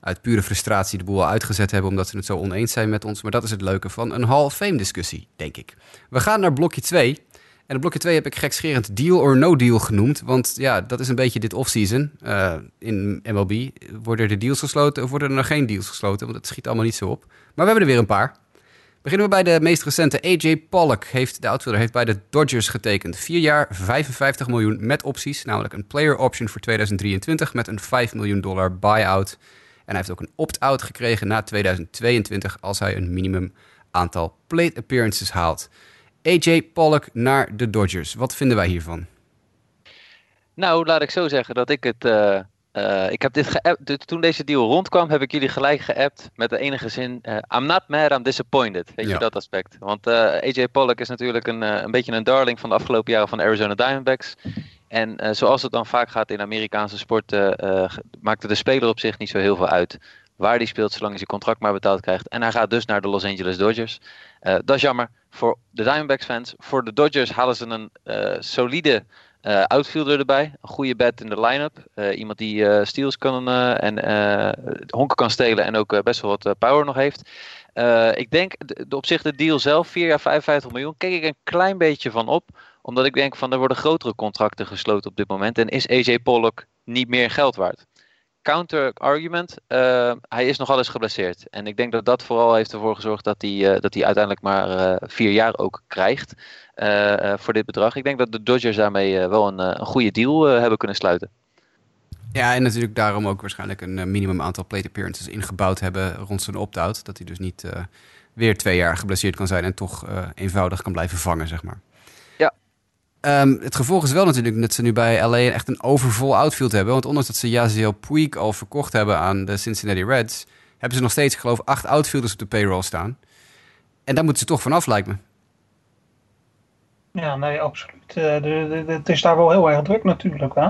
A: uit pure frustratie de boel uitgezet hebben, omdat ze het zo oneens zijn met ons. Maar dat is het leuke van een Hall of Fame discussie, denk ik. We gaan naar blokje 2. En op blokje 2 heb ik gekscherend deal or no deal genoemd. Want ja, dat is een beetje dit offseason in MLB. Worden er deals gesloten of worden er nog geen deals gesloten? Want het schiet allemaal niet zo op. Maar we hebben er weer een paar. Beginnen we bij de meest recente. AJ Pollock, heeft, de outfielder, heeft bij de Dodgers getekend. Vier jaar, 55 miljoen met opties. Namelijk een player option voor 2023 met een 5 miljoen dollar buyout. En hij heeft ook een opt-out gekregen na 2022 als hij een minimum aantal plate appearances haalt. AJ Pollock naar de Dodgers. Wat vinden wij hiervan?
B: Nou, laat ik zo zeggen dat ik het... Uh uh, ik heb dit geappt. Toen deze deal rondkwam, heb ik jullie gelijk geappt met de enige zin: uh, I'm not mad, I'm disappointed. Weet je dat aspect? Want uh, AJ Pollock is natuurlijk een, een beetje een darling van de afgelopen jaren van de Arizona Diamondbacks. En zoals het dan vaak gaat in Amerikaanse sporten, maakte de speler op zich niet zo heel veel uit. Waar die speelt, zolang hij zijn contract maar betaald krijgt. En hij gaat dus naar de Los Angeles Dodgers. dat is jammer voor de Diamondbacks fans. Voor de Dodgers halen ze een solide uh, outfielder erbij, een goede bat in de line-up. Uh, iemand die uh, steals kan en honken kan stelen en ook best wel wat power nog heeft. ik denk de, de, op zich de deal zelf, 4 jaar 55 miljoen, kijk ik een klein beetje van op. Omdat ik denk van er worden grotere contracten gesloten op dit moment. En is AJ Pollock niet meer geld waard? Counter-argument. hij is nogal eens geblesseerd. En ik denk dat dat vooral heeft ervoor gezorgd dat hij, dat hij uiteindelijk maar vier jaar ook krijgt voor dit bedrag. Ik denk dat de Dodgers daarmee wel een, een goede deal hebben kunnen sluiten.
A: Ja, en natuurlijk daarom ook waarschijnlijk een minimum aantal plate appearances ingebouwd hebben rond zijn opt-out. Dat hij dus niet weer twee jaar geblesseerd kan zijn en toch eenvoudig kan blijven vangen, zeg maar. Um, het gevolg is wel natuurlijk dat ze nu bij LA echt een overvol outfield hebben. Want ondanks dat ze Yaziel Puig al verkocht hebben aan de Cincinnati Reds... hebben ze nog steeds, geloof ik, acht outfielders op de payroll staan. En daar moeten ze toch vanaf, lijkt me.
C: Ja, nee, absoluut. Uh, het is daar wel heel erg druk natuurlijk. Hè?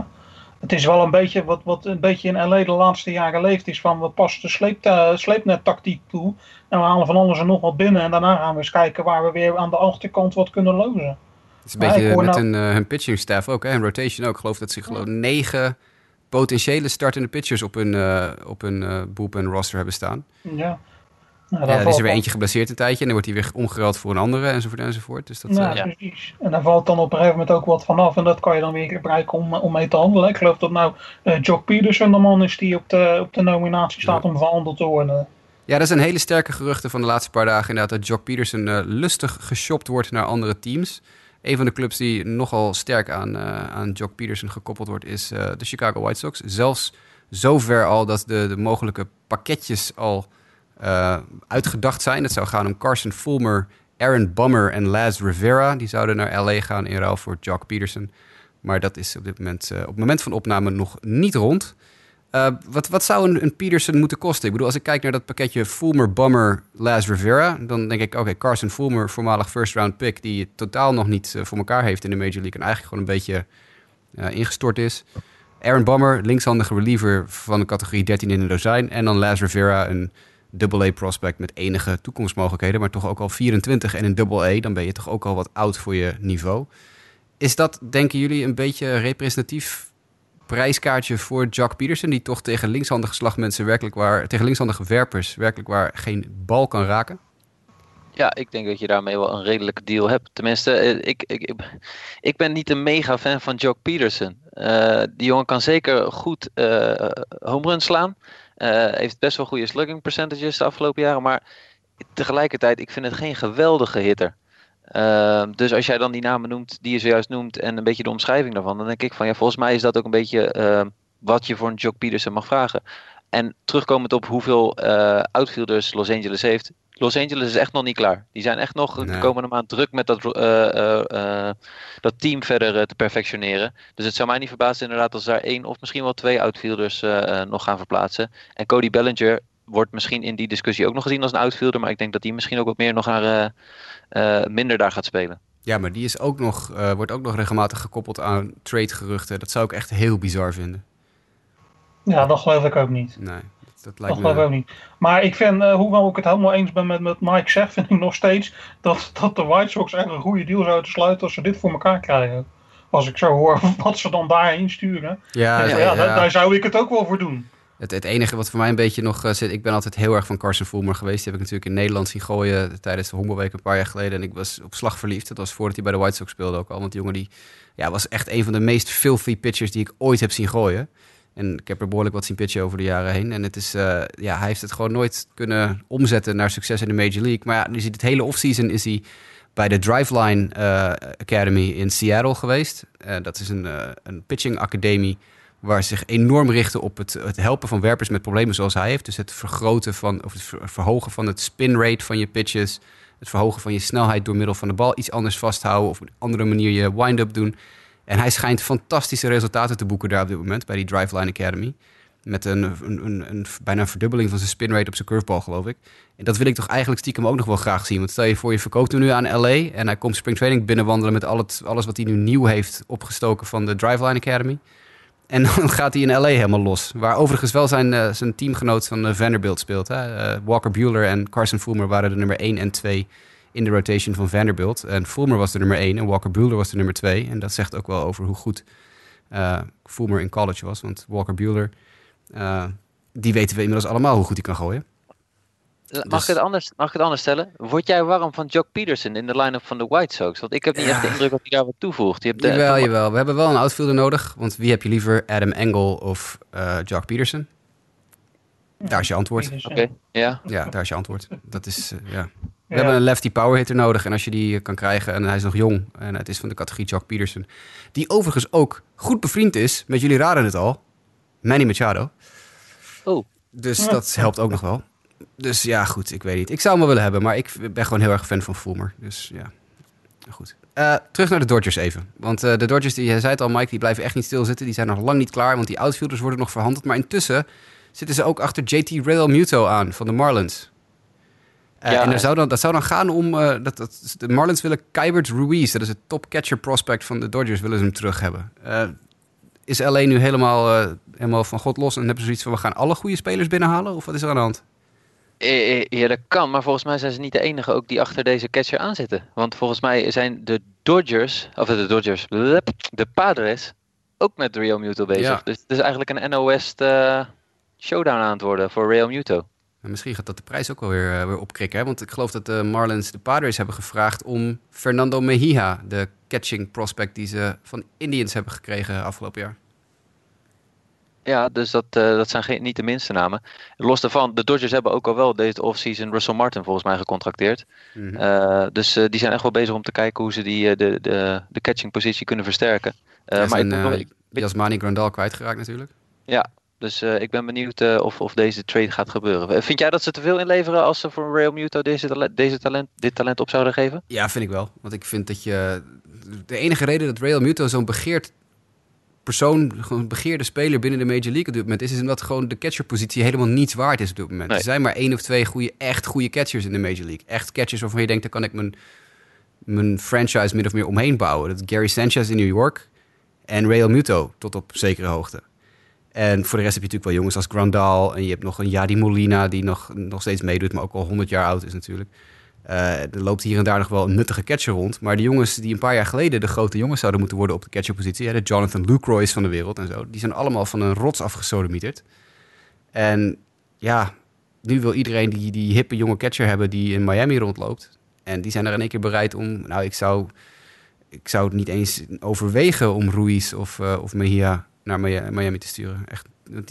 C: Het is wel een beetje wat, wat een beetje in LA de laatste jaren leeft. Is van we passen de sleep, uh, sleepnet-tactiek toe. En we halen van alles en nog wat binnen. En daarna gaan we eens kijken waar we weer aan de achterkant wat kunnen lozen.
A: Het is een beetje met nou... hun, uh, hun pitching staff ook, hè? En rotation ook. Ik geloof dat ze geloof, negen potentiële startende pitchers op hun, uh, op hun uh, bullpen roster hebben staan.
C: Ja.
A: Nou, ja, er is er weer eentje geblesseerd een tijdje en dan wordt hij weer omgeruild voor een andere enzovoort enzovoort. Dus dat,
C: ja, precies. En daar valt dan op een gegeven moment ook wat vanaf en dat kan je dan weer gebruiken om, om mee te handelen. Ik geloof dat nou uh, Jock Peterson de man is die op de, op de nominatie staat om verhandeld te worden.
A: Ja, dat zijn hele sterke geruchten van de laatste paar dagen inderdaad dat Jock Peterson lustig geshopt wordt naar andere teams. Een van de clubs die nogal sterk aan, uh, aan Jock Peterson gekoppeld wordt, is uh, de Chicago White Sox. Zelfs zover al dat de, de mogelijke pakketjes al uh, uitgedacht zijn. Het zou gaan om Carson Fulmer, Aaron Bummer en Laz Rivera. Die zouden naar LA gaan in ruil voor Jock Peterson. Maar dat is op dit moment, op het moment van opname nog niet rond. Uh, wat, wat zou een, een, Peterson moeten kosten? Ik bedoel, als ik kijk naar dat pakketje Fulmer, Bummer, Laz Rivera... dan denk ik, oké, Carson Fulmer, voormalig first-round pick... die het totaal nog niet uh, voor elkaar heeft in de Major League... en eigenlijk gewoon een beetje uh, ingestort is. Aaron Bummer, linkshandige reliever van de categorie 13 in de dozijn... en dan Laz Rivera, een double-A-prospect met enige toekomstmogelijkheden... maar toch ook al 24 en een double-A... dan ben je toch ook al wat oud voor je niveau. Is dat, denken jullie, een beetje representatief prijskaartje voor Jack Peterson, die toch tegen linkshandige slagmensen werkelijk waar, tegen linkshandige werpers werkelijk waar geen bal kan raken?
B: Ja, ik denk dat je daarmee wel een redelijke deal hebt. Tenminste, eh, ik, ik, ik ben niet een mega fan van Jock Peterson. Uh, die jongen kan zeker goed uh, home run slaan. Heeft best wel goede slugging percentages de afgelopen jaren. Maar tegelijkertijd, ik vind het geen geweldige hitter. Ehm, dus als jij dan die namen noemt die je zojuist noemt en een beetje de omschrijving daarvan, dan denk ik van ja, volgens mij is dat ook een beetje ehm, wat je voor een Jock Peterson mag vragen. En terugkomend op hoeveel uh, outfielders Los Angeles heeft. Los Angeles is echt nog niet klaar. Die zijn echt nog de komende maand druk met dat, uh, uh, dat team verder te perfectioneren. Dus het zou mij niet verbazen inderdaad als daar één of misschien wel twee outfielders nog gaan verplaatsen. En Cody Bellinger wordt misschien in die discussie ook nog gezien als een outfielder. Maar ik denk dat die misschien ook wat meer nog naar, uh, minder daar gaat spelen.
A: Ja, maar die is ook nog, uh, wordt ook nog regelmatig gekoppeld aan trade-geruchten. Dat zou ik echt heel bizar vinden.
C: Ja, dat geloof ik ook niet.
A: Nee, dat, lijkt
C: dat geloof ik ook niet. Maar ik vind, uh, hoewel ik het helemaal eens ben met, met Mike zegt, vind ik nog steeds dat, dat de White Sox echt een goede deal zouden sluiten als ze dit voor elkaar krijgen. Als ik zo hoor wat ze dan daarheen sturen. Ja, ja, ja, Daar, daar zou ik het ook wel voor doen.
A: Het, het, enige wat voor mij een beetje nog uh, zit... Ik ben altijd heel erg van Carson Fulmer geweest. Die heb ik natuurlijk in Nederland zien gooien tijdens de Honkbalweek een paar jaar geleden. En ik was op slag verliefd. Dat was voordat hij bij de White Sox speelde ook al. Want die jongen die, ja, was echt een van de meest filthy pitchers die ik ooit heb zien gooien. En ik heb er behoorlijk wat zien pitchen over de jaren heen. En het is, uh, ja, hij heeft het gewoon nooit kunnen omzetten naar succes in de Major League. Maar ja, nu ziet het hele offseason is hij bij de Driveline uh, Academy in Seattle geweest. dat is een, een pitching academie waar ze zich enorm richten op het, het, helpen van werpers met problemen zoals hij heeft. Dus het vergroten van, of het verhogen van het spin rate van je pitches. Het verhogen van je snelheid door middel van de bal iets anders vasthouden. Of op een andere manier je wind-up doen. En hij schijnt fantastische resultaten te boeken daar op dit moment bij die Driveline Academy. Met een, een, een, bijna een verdubbeling van zijn spin rate op zijn curveball, geloof ik. En dat wil ik toch eigenlijk stiekem ook nog wel graag zien. Want stel je voor, je verkoopt hem nu aan LA en hij komt springtraining binnenwandelen met al het, alles wat hij nu nieuw heeft opgestoken van de Driveline Academy. En dan gaat hij in LA helemaal los. Waar overigens wel zijn, uh, zijn teamgenoot van uh, Vanderbilt speelt. Hè? Uh, Walker Bueller en Carson Fulmer waren de nummer 1 en 2 in de rotation van Vanderbilt. En Fulmer was de nummer 1 en Walker Bueller was de nummer 2. En dat zegt ook wel over hoe goed Fulmer in college was. Want Walker Bueller, die weten we inmiddels allemaal hoe goed hij kan gooien.
B: Mag, dus... ik het anders, mag ik het anders stellen? Word jij warm van Jock Peterson in de line-up van de White Sox? Want ik heb niet echt de indruk dat hij daar wat toevoegt. Je hebt
A: jawel, jawel. We hebben wel een outfielder nodig. Want wie heb je liever, Adam Engel of uh, Jock Peterson? Daar is je antwoord.
B: Oké, ja.
A: Ja, daar is je antwoord. Dat is, uh, ja. We hebben een lefty power hitter nodig. En als je die kan krijgen, en hij is nog jong, en het is van de categorie Jock Peterson. Die overigens ook goed bevriend is, met jullie raden het al, Manny Machado.
B: Oh.
A: Dus dat helpt ook nog wel. Dus ja, goed, ik weet niet. Ik zou hem wel willen hebben, maar ik ben gewoon heel erg fan van Fulmer. Dus ja, goed. Uh, terug naar de Dodgers even. Want uh, de Dodgers, die, je zei het al Mike, die blijven echt niet stilzitten. Die zijn nog lang niet klaar, want die outfielders worden nog verhandeld. Maar intussen zitten ze ook achter JT Real Muto aan van de Marlins. Uh, ja, en er zou dan, dat zou dan gaan om... dat, dat, de Marlins willen Kybert Ruiz, dat is het top catcher prospect van de Dodgers, willen ze hem terug hebben. is LA nu helemaal, helemaal van God los en hebben ze zoiets van... we gaan alle goede spelers binnenhalen? Of wat is er aan de hand?
B: Ja, dat kan, maar volgens mij zijn ze niet de enige ook die achter deze catcher aan zitten. Want volgens mij zijn de Dodgers, of de Dodgers, de Padres, ook met Real Muto bezig. Dus het is eigenlijk een NOS uh, showdown aan het worden voor Real Muto.
A: En misschien gaat dat de prijs ook wel weer, uh, weer opkrikken. Hè? Want ik geloof dat de Marlins de Padres hebben gevraagd om Fernando Mejia, de catching prospect die ze van Indians hebben gekregen afgelopen jaar.
B: Ja, dus dat, uh, dat zijn geen, niet de minste namen. Los daarvan, de Dodgers hebben ook al wel deze offseason Russell Martin volgens mij gecontracteerd. Mm -hmm. uh, dus uh, die zijn echt wel bezig om te kijken hoe ze die, de, de, de catching positie kunnen versterken.
A: Ja, maar ik, ik, Jasmani Grandal kwijtgeraakt natuurlijk.
B: Ja, dus ik ben benieuwd of, of deze trade gaat gebeuren. Vind jij dat ze te veel inleveren als ze voor Real Muto deze, talent, deze talent, dit talent op zouden geven?
A: Ja, vind ik wel. Want ik vind dat je... De enige reden dat Real Muto zo'n begeerd persoon, gewoon begeerde speler binnen de Major League op dit moment is, is omdat gewoon de catcherpositie helemaal niets waard is op dit moment. Er zijn maar één of twee goede, echt goede catchers in de Major League. Echt catchers waarvan je denkt, daar kan ik mijn, mijn franchise min of meer omheen bouwen. Dat is Gary Sanchez in New York en Real Muto tot op zekere hoogte. En voor de rest heb je natuurlijk wel jongens als Grandal en je hebt nog een Yadi Molina die nog, nog steeds meedoet, maar ook al 100 jaar oud is natuurlijk. Uh, er loopt hier en daar nog wel een nuttige catcher rond. Maar de jongens die een paar jaar geleden de grote jongens zouden moeten worden op de catcherpositie, de Jonathan Lucroy's van de wereld en zo, die zijn allemaal van een rots afgesodemieterd. En ja, nu wil iedereen die, die hippe jonge catcher hebben die in Miami rondloopt. En die zijn er in één keer bereid om, nou, ik zou, ik zou het niet eens overwegen om Ruiz of, uh, of Mejia naar Miami te sturen. Echt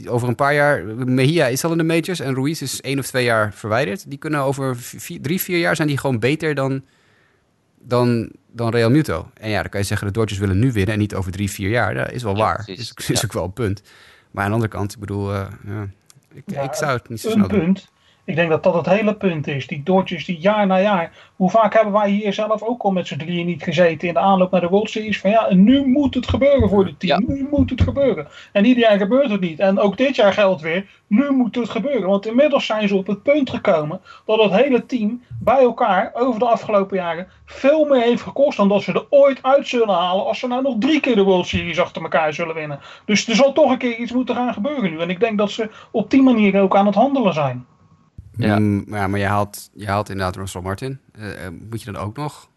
A: over een paar jaar, Mejia is al in de majors en Ruiz is één of twee jaar verwijderd. Die kunnen over vier, drie, vier jaar zijn die gewoon beter dan, dan, dan Real Muto. En ja, dan kan je zeggen, de Dodgers willen nu winnen en niet over drie, vier jaar. Dat is wel waar. Dat is, is, ook wel een punt. Maar aan de andere kant, ik bedoel, uh, ja, ik, ik, zou het niet zo snel
C: punt. Ik denk dat dat het hele punt is. Die Dodgers die jaar na jaar. Hoe vaak hebben wij hier zelf ook al met z'n drieën niet gezeten in de aanloop naar de World Series. Van ja, nu moet het gebeuren voor dit team. Nu moet het gebeuren. En ieder jaar gebeurt het niet. En ook dit jaar geldt weer. Nu moet het gebeuren. Want inmiddels zijn ze op het punt gekomen dat het hele team bij elkaar over de afgelopen jaren veel meer heeft gekost dan dat ze er ooit uit zullen halen als ze nou nog drie keer de World Series achter elkaar zullen winnen. Dus er zal toch een keer iets moeten gaan gebeuren nu. En ik denk dat ze op die manier ook aan het handelen zijn.
A: Ja. Mm, ja, maar je haalt, je haalt inderdaad Russell Martin. Uh, moet je dan ook nog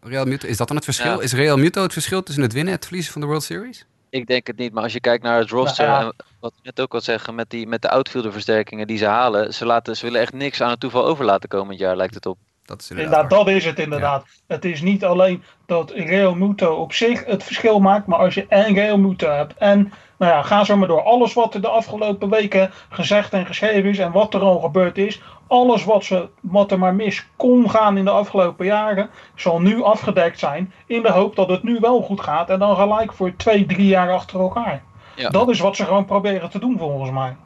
A: Real Muto? Is dat dan het verschil? Is Real Muto het verschil tussen het winnen en het verliezen van de World Series?
B: Ik denk het niet, maar als je kijkt naar het roster, nou, en wat we net ook al zeggen, met, die, met de outfielder versterkingen die ze halen, ze, laten, ze willen echt niks aan het toeval over laten komend jaar, lijkt het op.
C: Dat is inderdaad, dat is het inderdaad. Het is niet alleen dat Real Muto op zich het verschil maakt, maar als je en Real Muto hebt en nou ja, ga zo maar door. Alles wat er de afgelopen weken gezegd en geschreven is en wat er al gebeurd is, alles wat, ze, wat er maar mis kon gaan in de afgelopen jaren, zal nu afgedekt zijn. In de hoop dat het nu wel goed gaat en dan gelijk voor twee, drie jaar achter elkaar. Ja. Dat is wat ze gewoon proberen te doen volgens mij.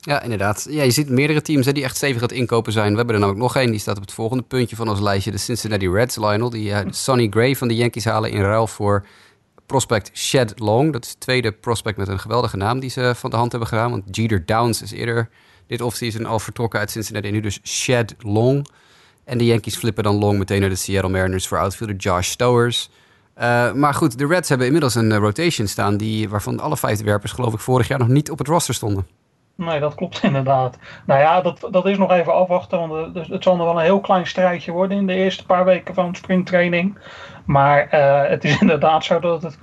A: Ja, inderdaad. Ja, je ziet meerdere teams hè, die echt stevig aan het inkopen zijn. We hebben er namelijk nog één, die staat op het volgende puntje van ons lijstje. De Cincinnati Reds, Lionel. Die uh, Sonny Gray van de Yankees halen in ruil voor prospect Shed Long. Dat is de tweede prospect met een geweldige naam die ze van de hand hebben gedaan. Want Jeter Downs is eerder dit offseason al vertrokken uit Cincinnati. Nu dus Shed Long. En de Yankees flippen dan Long meteen naar de Seattle Mariners voor outfielder Josh Stowers. Uh, maar goed, de Reds hebben inmiddels een uh, rotation staan... Die, waarvan alle vijfde werpers geloof ik vorig jaar nog niet op het roster stonden.
C: Nee, dat klopt inderdaad. Nou ja, dat, dat is nog even afwachten. Want het zal nog wel een heel klein strijdje worden in de eerste paar weken van springtraining. Maar uh, het is inderdaad zo dat het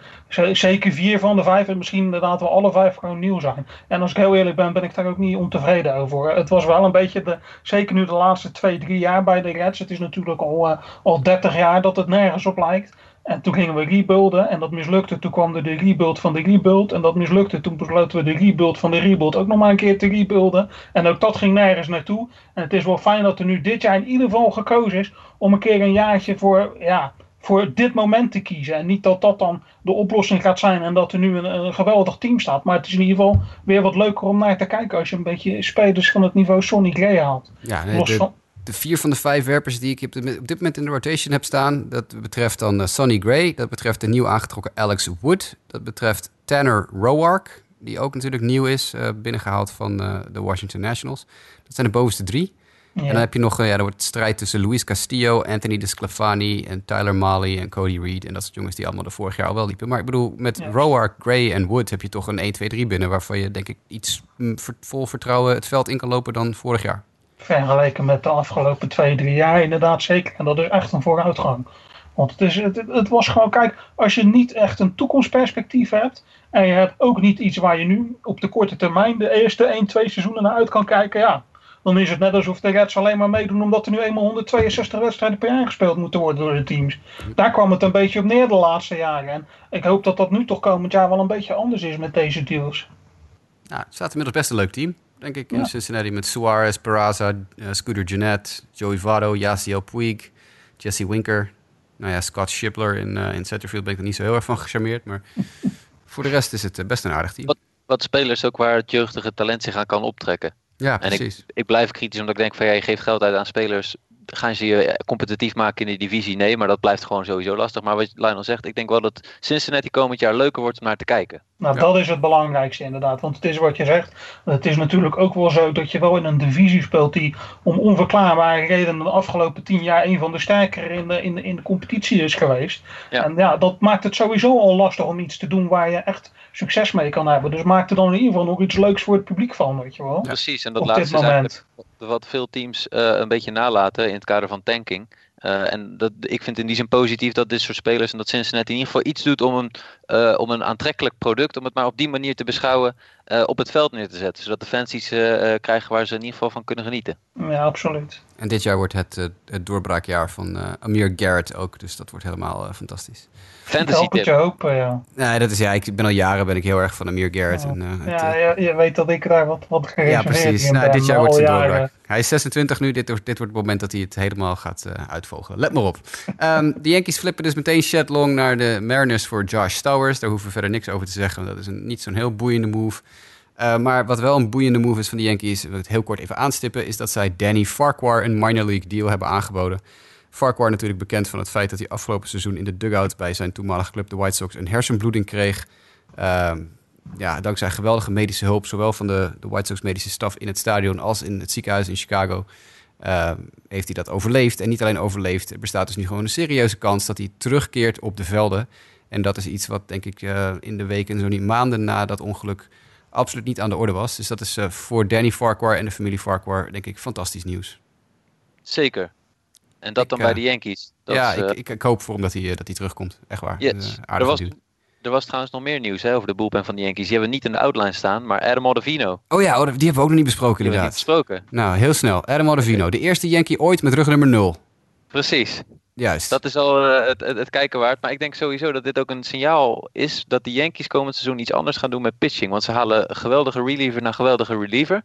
C: zeker vier van de vijf en misschien inderdaad wel alle vijf gewoon nieuw zijn. En als ik heel eerlijk ben, ben ik daar ook niet ontevreden over. Het was wel een beetje, de, zeker nu de laatste twee, drie jaar bij de Reds. Het is natuurlijk al, uh, al 30 jaar dat het nergens op lijkt. En toen gingen we rebuilden en dat mislukte. Toen kwam er de rebuild van de rebuild en dat mislukte. Toen besloten we de rebuild van de rebuild ook nog maar een keer te rebuilden. En ook dat ging nergens naartoe. En het is wel fijn dat er nu dit jaar in ieder geval gekozen is om een keer een jaartje voor, ja, voor dit moment te kiezen. En niet dat dat dan de oplossing gaat zijn en dat er nu een, een, geweldig team staat. Maar het is in ieder geval weer wat leuker om naar te kijken als je een beetje spelers van het niveau Sonny Gray haalt.
A: Ja, nee, de, de, vier van de vijf werpers die ik op, dit moment in de rotation heb staan, dat betreft dan uh, Sonny Gray, dat betreft de nieuw aangetrokken Alex Wood, dat betreft Tanner Roark, die ook natuurlijk nieuw is, uh, binnengehaald van uh, de Washington Nationals. Dat zijn de bovenste drie. En dan heb je nog, ja, er wordt strijd tussen Luis Castillo, Anthony Desclafani en Tyler Malley en Cody Reed. En dat soort jongens die allemaal de vorig jaar al wel liepen. Maar ik bedoel, met ja. Roark, Gray en Wood heb je toch een 1, 2, 3 binnen. Waarvan je denk ik iets vol vertrouwen het veld in kan lopen dan vorig jaar.
C: Vergeleken met de afgelopen 2, 3 jaar inderdaad zeker. En dat is echt een vooruitgang. Want het, is, het, het was gewoon, kijk, als je niet echt een toekomstperspectief hebt. En je hebt ook niet iets waar je nu op de korte termijn de eerste 1, 2 seizoenen naar uit kan kijken. Ja, dan is het net alsof de Reds alleen maar meedoen omdat er nu eenmaal 162 wedstrijden per jaar gespeeld moeten worden door de teams. Daar kwam het een beetje op neer de laatste jaren. En ik hoop dat dat nu toch komend jaar wel een beetje anders is met deze deals.
A: Nou, het staat inmiddels best een leuk team, denk ik, in ja. Cincinnati met Suarez, Peraza, uh, Scooter Jeanette, Joey Votto, Yasiel Puig, Jesse Winker. Nou ja, Scott Shipler in, uh, in Centerfield ben ik er niet zo heel erg van gecharmeerd, maar voor de rest is het uh, best een aardig team.
B: Wat, wat spelers ook waar het jeugdige talent zich aan kan optrekken.
A: Ja,
B: en
A: precies.
B: ik, ik blijf kritisch omdat ik denk van ja, je geeft geld uit aan spelers. Gaan ze je competitief maken in de divisie? Nee, maar dat blijft gewoon sowieso lastig. Maar wat Lionel zegt, ik denk wel dat Cincinnati komend jaar leuker wordt om naar te kijken.
C: Nou, ja. dat is het belangrijkste inderdaad. Want het is wat je zegt. Het is natuurlijk ook wel zo dat je wel in een divisie speelt die om onverklaarbare redenen de afgelopen tien jaar een van de sterkere in de, in de, in de competitie is geweest. Ja. En ja, dat maakt het sowieso al lastig om iets te doen waar je echt succes mee kan hebben. Dus maak er dan in ieder geval nog iets leuks voor het publiek van, weet je wel.
B: Precies, en dat laatste is wat veel teams uh, een beetje nalaten in het kader van tanking. Uh, en dat, ik vind in die zin positief dat dit soort spelers en dat Cincinnati in ieder geval iets doet om een, uh, om een aantrekkelijk product, om het maar op die manier te beschouwen, uh, op het veld neer te zetten. Zodat de fans iets krijgen waar ze in ieder geval van kunnen genieten.
C: Ja, absoluut.
A: En dit jaar wordt het, het doorbraakjaar van Amir Garrett ook, dus dat wordt helemaal fantastisch.
B: Fantasy
C: tip. je hopen, ja.
A: Nee, dat is ja. Ik ben al jaren ben ik heel erg van Amir Garrett.
C: Ja,
A: en, uh,
C: ja je, je, weet dat ik daar wat, wat
A: Ja, precies. Nou, dit jaar wordt het doorbraak. Hij is 26 nu. Dit, dit wordt het moment dat hij het helemaal gaat uh, uitvogelen. Let maar op. um, de Yankees flippen dus meteen Shed Long naar de Mariners voor Josh Stowers. Daar hoeven we verder niks over te zeggen. Dat is een, niet zo'n heel boeiende move. Uh, maar wat wel een boeiende move is van de Yankees, wil ik het heel kort even aanstippen, is dat zij Danny Farquhar een minor league deal hebben aangeboden. Farquhar natuurlijk bekend van het feit dat hij afgelopen seizoen in de dugout bij zijn toenmalige club, de White Sox, een hersenbloeding kreeg. Uh, ja, dankzij geweldige medische hulp, zowel van de, de White Sox medische staf in het stadion als in het ziekenhuis in Chicago, uh, heeft hij dat overleefd. En niet alleen overleefd, er bestaat dus nu gewoon een serieuze kans dat hij terugkeert op de velden. En dat is iets wat, denk ik, uh, in de weken, zo niet maanden na dat ongeluk, absoluut niet aan de orde was. Dus dat is uh, voor Danny Farquhar en de familie Farquhar, denk ik, fantastisch nieuws.
B: Zeker. En dat ik, dan bij de Yankees. Dat
A: ja,
B: is,
A: ik, ik, ik, hoop voor hem dat hij, dat hij terugkomt. Echt waar.
B: Yes. er, was, er was trouwens nog meer nieuws hè, over de bullpen van de Yankees. Die hebben we niet in de outline staan, maar Adam Ottavino.
A: Oh ja, die hebben we ook nog niet besproken inderdaad.
B: Niet besproken.
A: Nou, heel snel. Adam Ottavino, de eerste Yankee ooit met rug nummer 0.
B: Precies.
A: Juist.
B: Dat is al uh, het, het, het, kijken waard. Maar ik denk sowieso dat dit ook een signaal is dat de Yankees komend seizoen iets anders gaan doen met pitching. Want ze halen geweldige reliever na geweldige reliever.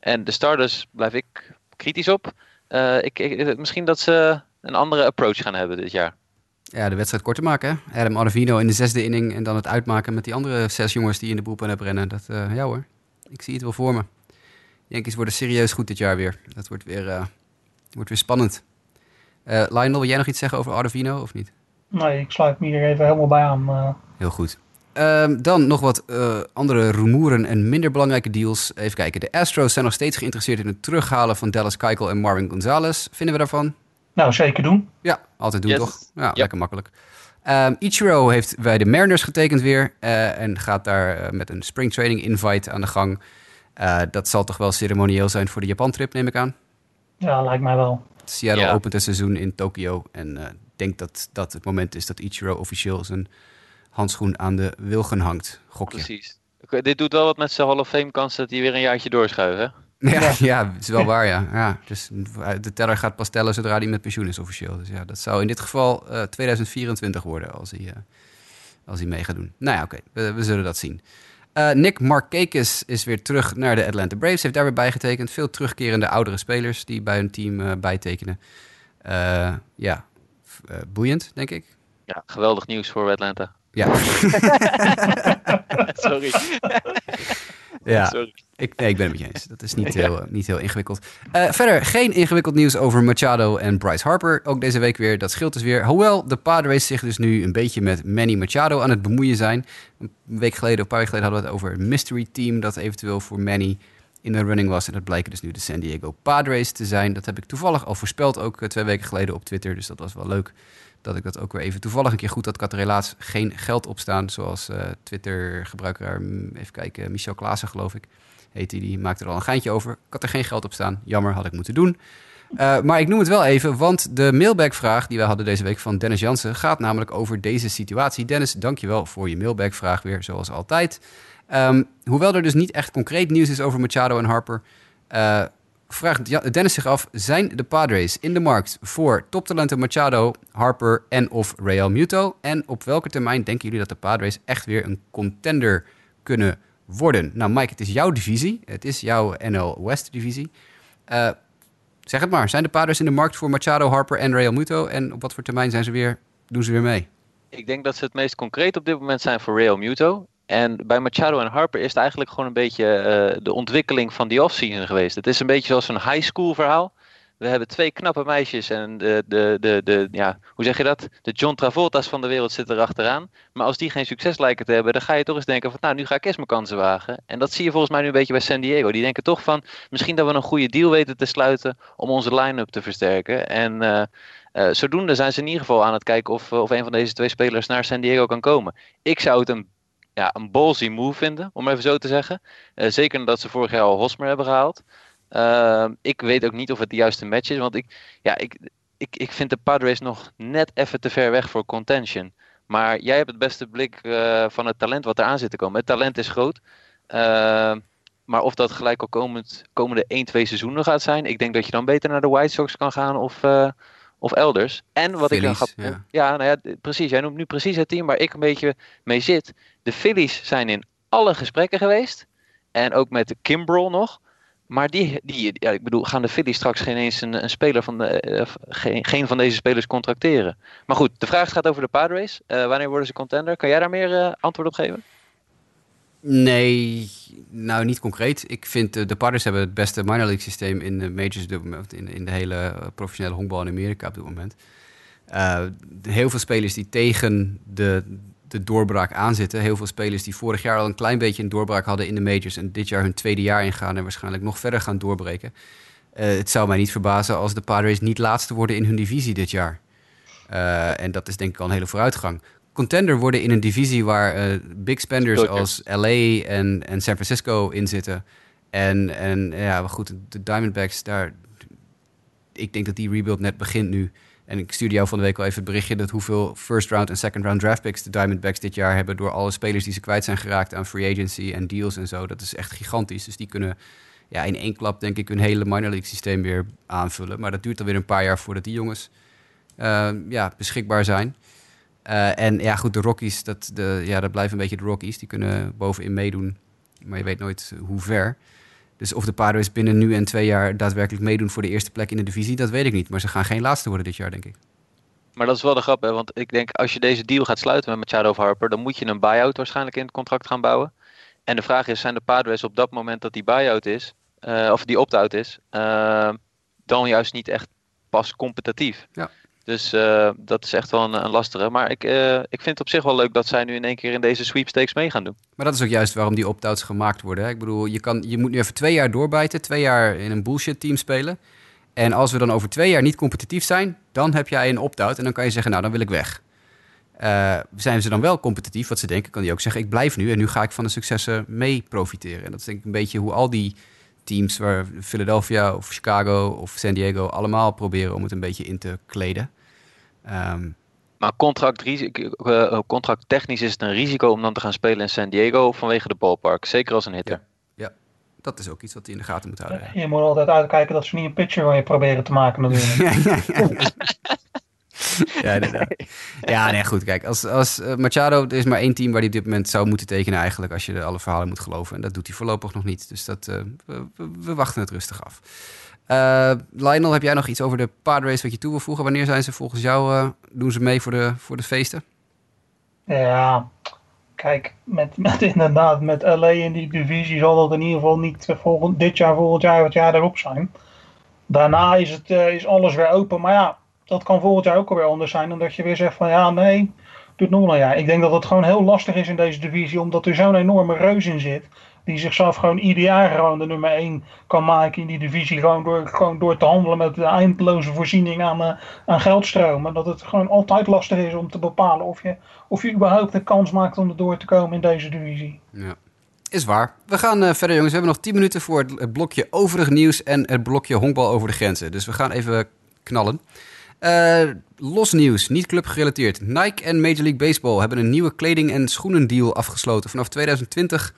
B: En de starters blijf ik kritisch op. Uh, ik, ik, misschien dat ze een andere approach gaan hebben dit jaar.
A: Ja, de wedstrijd kort te maken. Hè? Adam Ottavino in de zesde inning en dan het uitmaken met die andere zes jongens die in de boelpen hebben rennen. Dat, uh, ja hoor, ik zie het wel voor me. Yankees worden serieus goed dit jaar weer. Dat wordt weer, wordt weer spannend. Uh, Lionel, wil jij nog iets zeggen over Ottavino of niet?
C: Nee, ik sluit me hier even helemaal bij aan.
A: Heel goed. Um, dan nog wat uh, andere rumoeren en minder belangrijke deals. Even kijken. De Astros zijn nog steeds geïnteresseerd in het terughalen van Dallas Keuchel en Marvin Gonzalez. Vinden we daarvan?
C: Nou, zeker doen.
A: Ja, altijd doen yes. toch? Ja, yep. lekker makkelijk. Um, Ichiro heeft bij de Mariners getekend weer uh, en gaat daar uh, met een spring training invite aan de gang. Uh, dat zal toch wel ceremonieel zijn voor de Japan-trip, neem ik aan?
C: Ja, lijkt mij wel.
A: Seattle ja. opent het seizoen in Tokio en ik denk dat dat het moment is dat Ichiro officieel zijn handschoen aan de wilgen hangt. Gokje.
B: Precies. Dit doet wel wat met zijn Hall of Fame kans dat hij weer een jaartje doorschuift, hè?
A: Ja, ja. is wel waar, ja. ja. Dus de teller gaat pas tellen zodra hij met pensioen is officieel. Dus ja, dat zou in dit geval 2024 worden als hij, als hij mee gaat doen. Nou ja, oké, we, we, zullen dat zien. Uh, Nick Markakis is weer terug naar de Atlanta Braves. Heeft daar weer bijgetekend. Veel terugkerende oudere spelers die bij hun team uh, bijtekenen. Uh, ja, boeiend, denk ik.
B: Ja, geweldig nieuws voor Atlanta.
A: Ja.
B: Sorry.
A: ja. Sorry. Ik, nee, ik ben het met je eens. Dat is niet, heel, niet heel ingewikkeld. Uh, verder, geen ingewikkeld nieuws over Machado en Bryce Harper. Ook deze week weer. Dat scheelt dus weer. Hoewel de Padres zich dus nu een beetje met Manny Machado aan het bemoeien zijn. Een week geleden, of een paar weken geleden, hadden we het over een mystery team... dat eventueel voor Manny in de running was. En dat blijken dus nu de San Diego Padres te zijn. Dat heb ik toevallig al voorspeld, ook eh, twee weken geleden op Twitter. Dus dat was wel leuk dat ik dat ook weer even toevallig een keer goed had. Ik had er helaas geen geld op staan, zoals uh, Twitter-gebruiker, mm, even kijken, Michel Klaassen geloof ik, heet hij, die maakte er al een geintje over. Ik had er geen geld op staan, jammer, had ik moeten doen. Uh, maar ik noem het wel even, want de mailbackvraag die wij hadden deze week van Dennis Jansen gaat namelijk over deze situatie. Dennis, dankjewel voor je mailbackvraag weer, zoals altijd. Um, hoewel er dus niet echt concreet nieuws is over Machado en Harper, uh, vraagt Dennis zich af: zijn de Padres in de markt voor toptalenten Machado, Harper en of Real Muto? En op welke termijn denken jullie dat de Padres echt weer een contender kunnen worden? Nou, Mike, het is jouw divisie. Het is jouw NL West divisie. Uh, zeg het maar. Zijn de Padres in de markt voor Machado, Harper en Real Muto? En op wat voor termijn zijn ze weer, doen ze weer mee?
B: Ik denk dat ze het meest concreet op dit moment zijn voor Real Muto. En bij Machado en Harper is het eigenlijk gewoon een beetje uh, de ontwikkeling van die offseason geweest. Het is een beetje zoals een high school verhaal. We hebben twee knappe meisjes en de, de, de, de, ja, hoe zeg je dat? De John Travolta's van de wereld zitten erachteraan. Maar als die geen succes lijken te hebben, dan ga je toch eens denken van nou, nu ga ik eens mijn kansen wagen. En dat zie je volgens mij nu een beetje bij San Diego. Die denken toch van misschien dat we een goede deal weten te sluiten om onze line-up te versterken. En uh, uh, zodoende zijn ze in ieder geval aan het kijken of, of een van deze twee spelers naar San Diego kan komen. Ik zou het een ja, een ballsy move vinden, om even zo te zeggen. Uh, zeker nadat ze vorig jaar al Hosmer hebben gehaald. Uh, ik weet ook niet of het de juiste match is, want ik, ja, ik, ik, ik vind de Padres nog net even te ver weg voor contention. Maar jij hebt het beste blik uh, van het talent wat eraan zit te komen. Het talent is groot. Ehm, maar of dat gelijk al komend, komende 1, 2 seizoenen gaat zijn, ik denk dat je dan beter naar de White Sox kan gaan of, uh, of elders. En wat ik dan ga. Ja. ja, nou ja, precies. Jij noemt nu precies het team waar ik een beetje mee zit. De Phillies zijn in alle gesprekken geweest. En ook met de Kimbrel nog. Maar die, die ja, ik bedoel, gaan de Phillies straks geen eens een, een speler van de, uh, geen, geen van deze spelers contracteren? Maar goed, de vraag gaat over de Padres. Uh, wanneer worden ze contender? Kan jij daar meer uh, antwoord op geven?
A: Nee, nou niet concreet. Ik vind de Padres hebben het beste minor league systeem in de majors, in, in de hele professionele honkbal in Amerika op dit moment. heel veel spelers die tegen de, de doorbraak aanzitten. Heel veel spelers die vorig jaar al een klein beetje een doorbraak hadden in de majors en dit jaar hun tweede jaar ingaan en waarschijnlijk nog verder gaan doorbreken. Het zou mij niet verbazen als de Padres niet laatste worden in hun divisie dit jaar. En dat is denk ik al een hele vooruitgang. Contender worden in een divisie waar uh, big spenders als LA en, en San Francisco in zitten. En, en ja, goed, de Diamondbacks daar. Ik denk dat die rebuild net begint nu. En ik stuurde jou van de week al even het berichtje dat hoeveel first round en second round draft picks de Diamondbacks dit jaar hebben door alle spelers die ze kwijt zijn geraakt aan free agency en deals en zo. Dat is echt gigantisch. Dus die kunnen ja, in één klap denk ik hun hele minor league systeem weer aanvullen. Maar dat duurt alweer een paar jaar voordat die jongens uh, ja, beschikbaar zijn. Uh, en ja, goed, de Rockies, dat, de, ja, dat blijven een beetje de Rockies. Die kunnen bovenin meedoen, maar je weet nooit hoe ver. Dus of de Padres binnen nu en twee jaar daadwerkelijk meedoen voor de eerste plek in de divisie, dat weet ik niet. Maar ze gaan geen laatste worden dit jaar, denk ik.
B: Maar dat is wel de grap, hè? want ik denk als je deze deal gaat sluiten met Machado of Harper, dan moet je een buyout waarschijnlijk in het contract gaan bouwen. En de vraag is, zijn de Padres op dat moment dat die buyout is, uh, of die opt-out is, uh, dan juist niet echt pas competitief?
A: Ja.
B: Dus uh, dat is echt wel een, een lastige. Maar ik, uh, ik vind het op zich wel leuk dat zij nu in één keer in deze sweepstakes mee gaan doen.
A: Maar dat is ook juist waarom die opt-outs gemaakt worden. Hè? Ik bedoel, je, kan, je moet nu even twee jaar doorbijten, twee jaar in een bullshit team spelen. En als we dan over twee jaar niet competitief zijn, dan heb jij een opt-out en dan kan je zeggen, nou dan wil ik weg. Uh, zijn ze dan wel competitief, wat ze denken, kan die ook zeggen, ik blijf nu en nu ga ik van de successen mee profiteren. En dat is denk ik een beetje hoe al die teams, waar Philadelphia of Chicago of San Diego, allemaal proberen om het een beetje in te kleden.
B: Um, maar contract, uh, contracttechnisch is het een risico om dan te gaan spelen in San Diego vanwege de ballpark. Zeker als een hitter.
A: Ja, dat is ook iets wat hij in de gaten moet houden.
C: Je moet altijd uitkijken dat ze niet een pitcher van je proberen te maken natuurlijk.
A: ja, inderdaad. Ja, nee, goed. Kijk, als, als uh, Machado, er is maar één team waar hij op dit moment zou moeten tekenen eigenlijk, als je alle verhalen moet geloven. En dat doet hij voorlopig nog niet. Dus dat, uh, we, we, wachten het rustig af. Uh, Lionel, heb jij nog iets over de Padres wat je toe wil voegen? Wanneer zijn ze volgens jou, doen ze mee voor de, voor de feesten?
C: Ja, kijk, met, met inderdaad, met LA in die divisie zal dat in ieder geval niet volgend, dit jaar, volgend jaar, het jaar erop zijn. Daarna is, het, is alles weer open. Maar ja, dat kan volgend jaar ook alweer anders zijn. omdat je weer zegt van ja, nee, doet nog jaar. Ik denk dat het gewoon heel lastig is in deze divisie. Omdat er zo'n enorme reus in zit. Die zichzelf gewoon ieder jaar gewoon de nummer 1 kan maken in die divisie. Gewoon door, gewoon door te handelen met de eindeloze voorziening aan, uh, aan geldstromen. Dat het gewoon altijd lastig is om te bepalen of je, of je überhaupt de kans maakt om er door te komen in deze divisie.
A: Ja. Is waar. We gaan uh, verder, jongens. We hebben nog 10 minuten voor het blokje overig nieuws en het blokje honkbal over de grenzen. Dus we gaan even knallen. Uh, los nieuws, niet club gerelateerd. Nike en Major League Baseball hebben een nieuwe kleding- en schoenendeal afgesloten. Vanaf 2020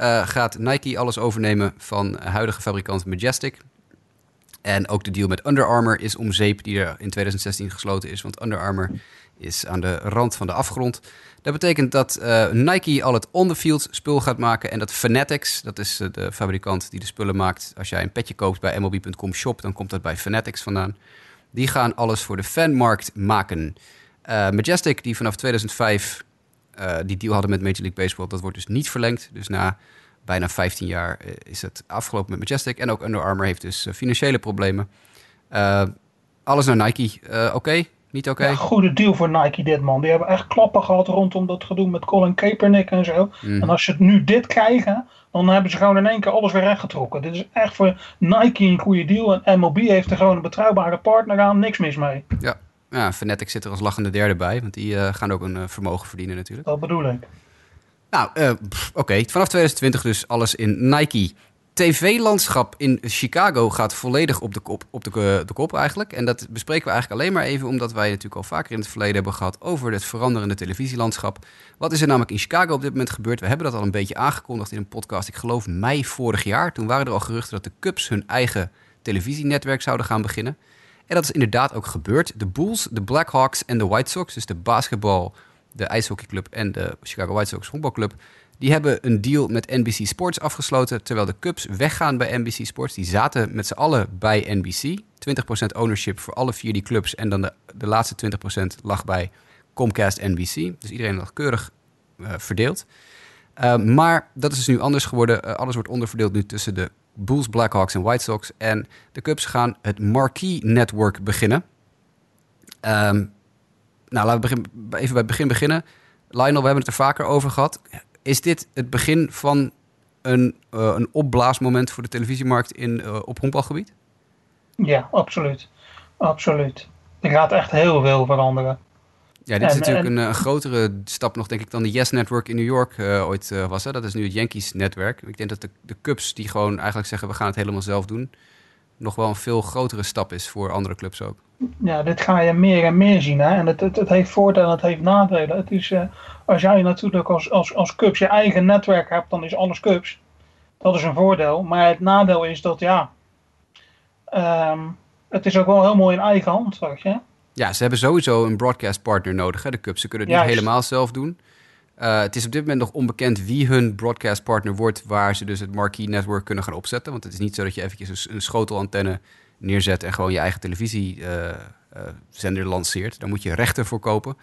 A: uh, gaat Nike alles overnemen van huidige fabrikant Majestic. En ook de deal met Under Armour is om zeep, die er in 2016 gesloten is. Want Under Armour is aan de rand van de afgrond. Dat betekent dat uh, Nike al het on-the-field spul gaat maken. En dat Fanatics, dat is de fabrikant die de spullen maakt. Als jij een petje koopt bij MLB.com shop, dan komt dat bij Fanatics vandaan. Die gaan alles voor de fanmarkt maken. Uh, Majestic, die vanaf 2005 uh, die deal hadden met Major League Baseball, dat wordt dus niet verlengd. Dus na bijna 15 jaar uh, is het afgelopen met Majestic. En ook Under Armour heeft dus financiële problemen. alles naar Nike. Oké? Okay? Niet oké? Okay?
C: Ja, goede deal voor Nike dit man. Die hebben echt klappen gehad rondom dat gedoe met Colin Kaepernick en zo. Mm. En als ze nu dit krijgen, dan hebben ze gewoon in één keer alles weer rechtgetrokken. Dit is echt voor Nike een goede deal. En MLB heeft er gewoon een betrouwbare partner aan. Niks mis mee.
A: Ja, ja Fnatic zit er als lachende derde bij. Want die uh, gaan ook een uh, vermogen verdienen natuurlijk.
C: Dat bedoel ik.
A: Nou, uh, oké. Okay. Vanaf 2020 dus alles in Nike tv-landschap in Chicago gaat volledig op de kop, op de, eh, de, kop eigenlijk. En dat bespreken we eigenlijk alleen maar even omdat wij natuurlijk al vaker in het verleden hebben gehad over het veranderende televisielandschap. Wat is er namelijk in Chicago op dit moment gebeurd? We hebben dat al een beetje aangekondigd in een podcast, ik geloof mei vorig jaar. Toen waren er al geruchten dat de Cubs hun eigen televisienetwerk zouden gaan beginnen. En dat is inderdaad ook gebeurd. De Bulls, de Blackhawks en de White Sox, dus de basketbal, de ijshockeyclub en de Chicago White Sox honkbalclub die hebben een deal met NBC Sports afgesloten, terwijl de Cubs weggaan bij NBC Sports. Die zaten met z'n allen bij NBC. 20% ownership voor alle vier die clubs. En dan de, de laatste 20% lag bij Comcast NBC. Dus iedereen lag keurig uh, verdeeld. Uh, maar dat is dus nu anders geworden. Uh, alles wordt onderverdeeld nu tussen de Bulls, Blackhawks en White Sox. En de Cubs gaan het Marquee Network beginnen. Um, nou, laten we begin, even bij het begin beginnen. Lionel, we hebben het er vaker over gehad is dit het begin van een, uh, een opblaasmoment voor de televisiemarkt in, uh, op honkbalgebied?
C: Ja, absoluut. Absoluut. Er gaat echt heel veel veranderen.
A: Ja, dit is natuurlijk een, een, grotere stap nog, denk ik, dan de Yes Network in New York uh, ooit was. Hè? Dat is nu het Yankees netwerk. Ik denk dat de, de Cubs, die gewoon eigenlijk zeggen, we gaan het helemaal zelf doen, nog wel een veel grotere stap is voor andere clubs ook.
C: Ja, dit ga je meer en meer zien. Hè? En het, het, het heeft voordelen en het heeft nadelen. Het is, uh, als jij natuurlijk als, als, als Cubs je eigen netwerk hebt, dan is alles Cubs. Dat is een voordeel. Maar het nadeel is dat, ja, um, het is ook wel heel mooi in eigen hand, zeg je.
A: Ja, ze hebben sowieso een broadcast partner nodig, hè, de Cubs. Ze kunnen het niet helemaal zelf doen. Uh, het is op dit moment nog onbekend wie hun broadcast partner wordt, waar ze dus het Marquee Network kunnen gaan opzetten. Want het is niet zo dat je eventjes een, een schotelantenne neerzet en gewoon je eigen televisiezender uh, lanceert. Daar moet je rechten voor kopen.